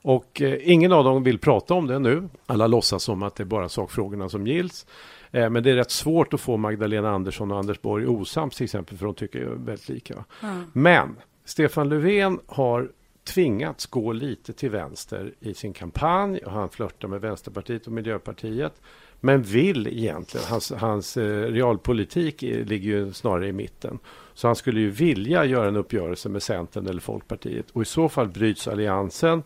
Och eh, ingen av dem vill prata om det nu. Alla låtsas som att det är bara sakfrågorna som gills. Eh, men det är rätt svårt att få Magdalena Andersson och Anders Borg osams till exempel, för de tycker ju väldigt lika. Men Stefan Löfven har tvingats gå lite till vänster i sin kampanj och han flörtar med Vänsterpartiet och Miljöpartiet. Men vill egentligen, hans, hans eh, realpolitik ligger ju snarare i mitten. Så han skulle ju vilja göra en uppgörelse med Centern eller Folkpartiet och i så fall bryts alliansen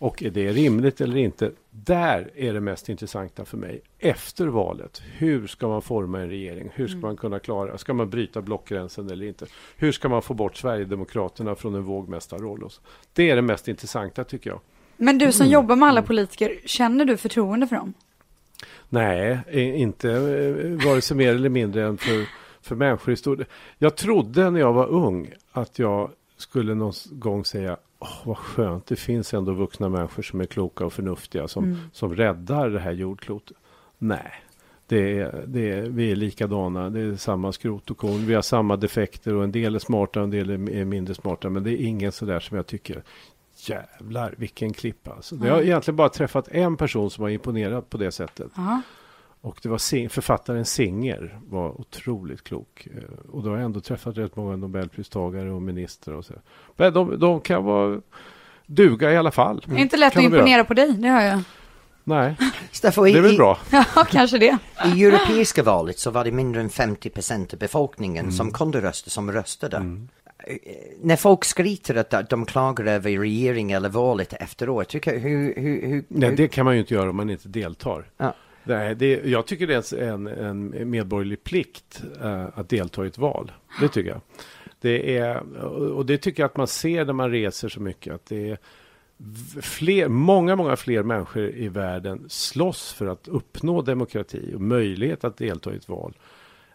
och är det rimligt eller inte? Där är det mest intressanta för mig. Efter valet, hur ska man forma en regering? Hur ska man kunna klara? Ska man bryta blockgränsen eller inte? Hur ska man få bort Sverigedemokraterna från en vågmästarroll? Det är det mest intressanta tycker jag. Men du som jobbar med alla politiker, känner du förtroende för dem? Nej, inte eh, vare sig mer eller mindre än för, för människor i stort. Jag trodde när jag var ung att jag skulle någon gång säga Åh, vad skönt, det finns ändå vuxna människor som är kloka och förnuftiga som, som räddar det här jordklotet. Nej, det är, det är, vi är likadana, det är samma skrot och korn, vi har samma defekter och en del är smarta och en del är är mindre smarta. Men det är ingen sådär som jag tycker Jävlar vilken klippa. Alltså, jag har egentligen bara träffat en person som har imponerat på det sättet. Ja. Och det var Sing- författaren Singer var otroligt klok. Eh, Och då har jag ändå träffat rätt många Nobelpristagare och ministrar och så. Men de, de kan vara duga i alla fall. Det är inte lätt att Kan göra. imponera på dig, det hör jag. Nej, [laughs] Steffo, det är väl i, bra. [laughs] Ja, kanske det. i europeiska valet så var det mindre än 50 procent av befolkningen Mm. som kunde rösta som röstade. Eh, När folk skryter att de klagar över regeringen eller valet efteråt, tycker, hur, hur, hur, Nej, det kan man ju inte göra om man inte deltar. Ja. Nej, det, jag tycker det är en, en medborgerlig plikt eh, att delta i ett val. Det tycker jag. Det är, och det tycker jag att man ser när man reser så mycket. Att det är fler, många, många fler människor i världen slåss för att uppnå demokrati och möjlighet att delta i ett val.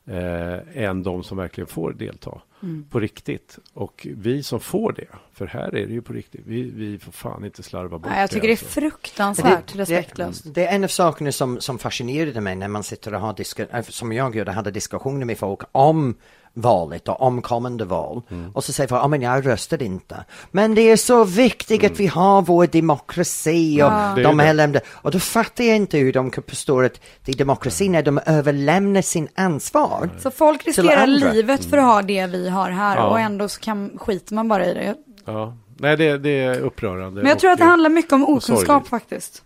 Eh, än de som verkligen får delta på riktigt. Och vi som får det, för här är det ju på riktigt, vi, vi får fan inte slarva bort Nej, jag tycker det är alltså. fruktansvärt respektlöst. Det, det är en av sakerna som, som fascinerade mig när man sitter och har disk- äh, som jag gjorde, hade diskussioner med folk om valet och om kommande val. Mm. Och så säger folk, ja men jag röstade inte. Men det är så viktigt att vi har vår demokrati och Mm. Är de här länderna. Och då fattar jag inte hur de kan förstå att det är demokrati när de överlämnar sin ansvar. Så folk riskerar livet för att ha det vi har här Ja. och ändå så kan, skiter man bara i det. Ja, nej det, det är upprörande. Men jag tror att det handlar mycket om okunskap faktiskt.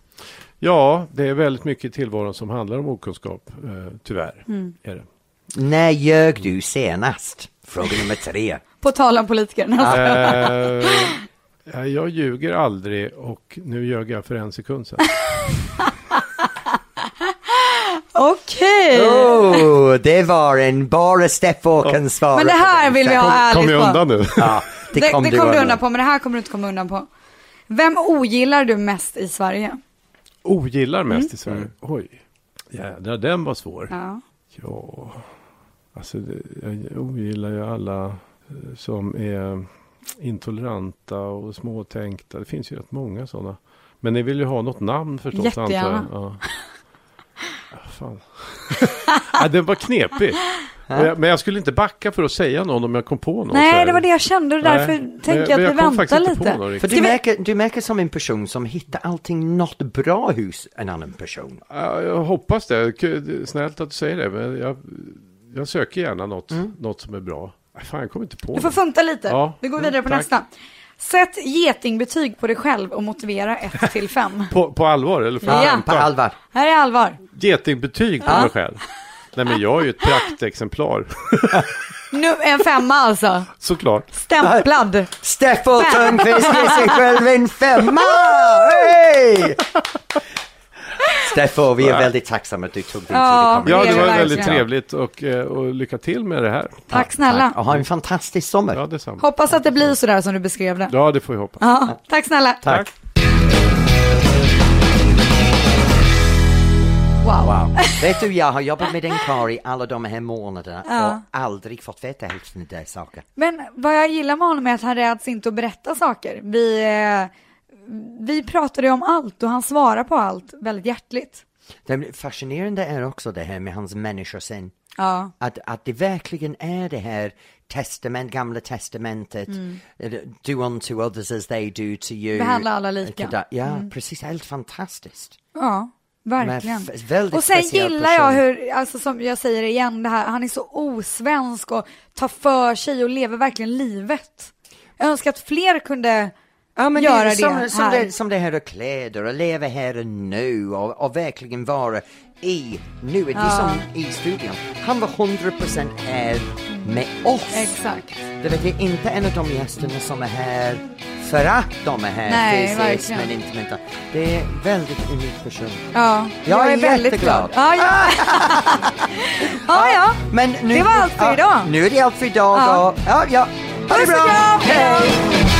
Ja, det är väldigt mycket i tillvaron som handlar om okunskap, eh, tyvärr. Mm. Är det. När ljög du senast? Fråga nummer tre. På tal om politiker. Eh, [laughs] ja, jag ljuger aldrig och nu ljög jag för en sekund sedan. [laughs] Okej. Oh, det var en bara Steffo kan svara Men det här vill vi ha Kom, ärligt kom jag på. undan nu? Ja, Det, det kom du undan på, men det här kommer du inte komma undan på. Vem ogillar du mest i Sverige? Ogillar mest Mm. i Sverige? Oj, jädrar den var svår. Ja. Ja, alltså jag ogillar ju alla eh, som är intoleranta och småtänkta. Det finns ju rätt många sådana. Men ni vill ju ha något namn förstås Jättegärna. antar jag. Ja. Ja, fan. ja, den var knepig. Och jag- Men jag skulle inte backa för att säga någon om jag kom på någon. Nej, det var det jag kände och därför Nej, tänker men- jag men att vi kom väntar faktiskt inte på lite. För du märker, du märker som en person som hittar allting något bra hos en annan person. Ja, jag hoppas det. Snällt att du säger det. Men jag, jag söker gärna något, något som är bra. Nej, Fan, jag kommer inte på Du får något. funta lite. Ja. Vi går Ja, vidare på tack. nästa. Sätt getingbetyg på dig själv och motivera 1 [laughs] till 5. På, på allvar? Eller för Ja. På allvar. Här är allvar. Getingbetyg på Ja. mig själv. Nej men jag är ju ett praktexemplar. [laughs] Nu en femma alltså. Såklart. Stämplad. Steffo Törnqvist ger sig själv en femma! [laughs] Hej! [laughs] Steffo, vi är väldigt tacksamma att du tog din Ja, tid Ja, det var väldigt trevligt och, eh, och lycka till med det här. Tack snälla. Och ha en fantastisk sommar. Ja, detsamma. Hoppas att det blir så där som du beskrev det. Ja, det får vi hoppas. Ja, tack snälla. Tack. Wow. Wow. Vet du, jag har jobbat med en karl i alla de här månaderna Ja. och aldrig fått veta hälften av de saker. Men vad jag gillar med honom är att han räds inte att berätta saker. Vi, eh, vi pratade om allt och han svarar på allt väldigt hjärtligt. Det fascinerande är också det här med hans människosyn. Ja. Att, att det verkligen är det här testament, gamla testamentet, Mm. do unto others as they do to you. Behandla alla lika. Mm. Ja, precis, helt fantastiskt. Ja, verkligen. Och sen gillar jag person. hur, alltså som jag säger igen, det här, han är så osvensk och tar för sig och lever verkligen livet. Jag önskar att fler kunde Ja, men göra det, det, som, som, här. det, som det här är kläder och leva här och nu och, och verkligen vara i nu. Det är som i studion. Han var 100% här med oss. Exakt. Det vet jag inte en av de gästerna som är här för att de är här Nej, fysiskt verkligen. men inte mentalt. Det är väldigt unik person. Ja, Jag är väldigt jätteglad. glad. Ja, [laughs] ja. ja, ja. Men nu, Det var allt för ja, idag. Nu är det allt för idag Ja. och ja, ja. Ha det bra! hej!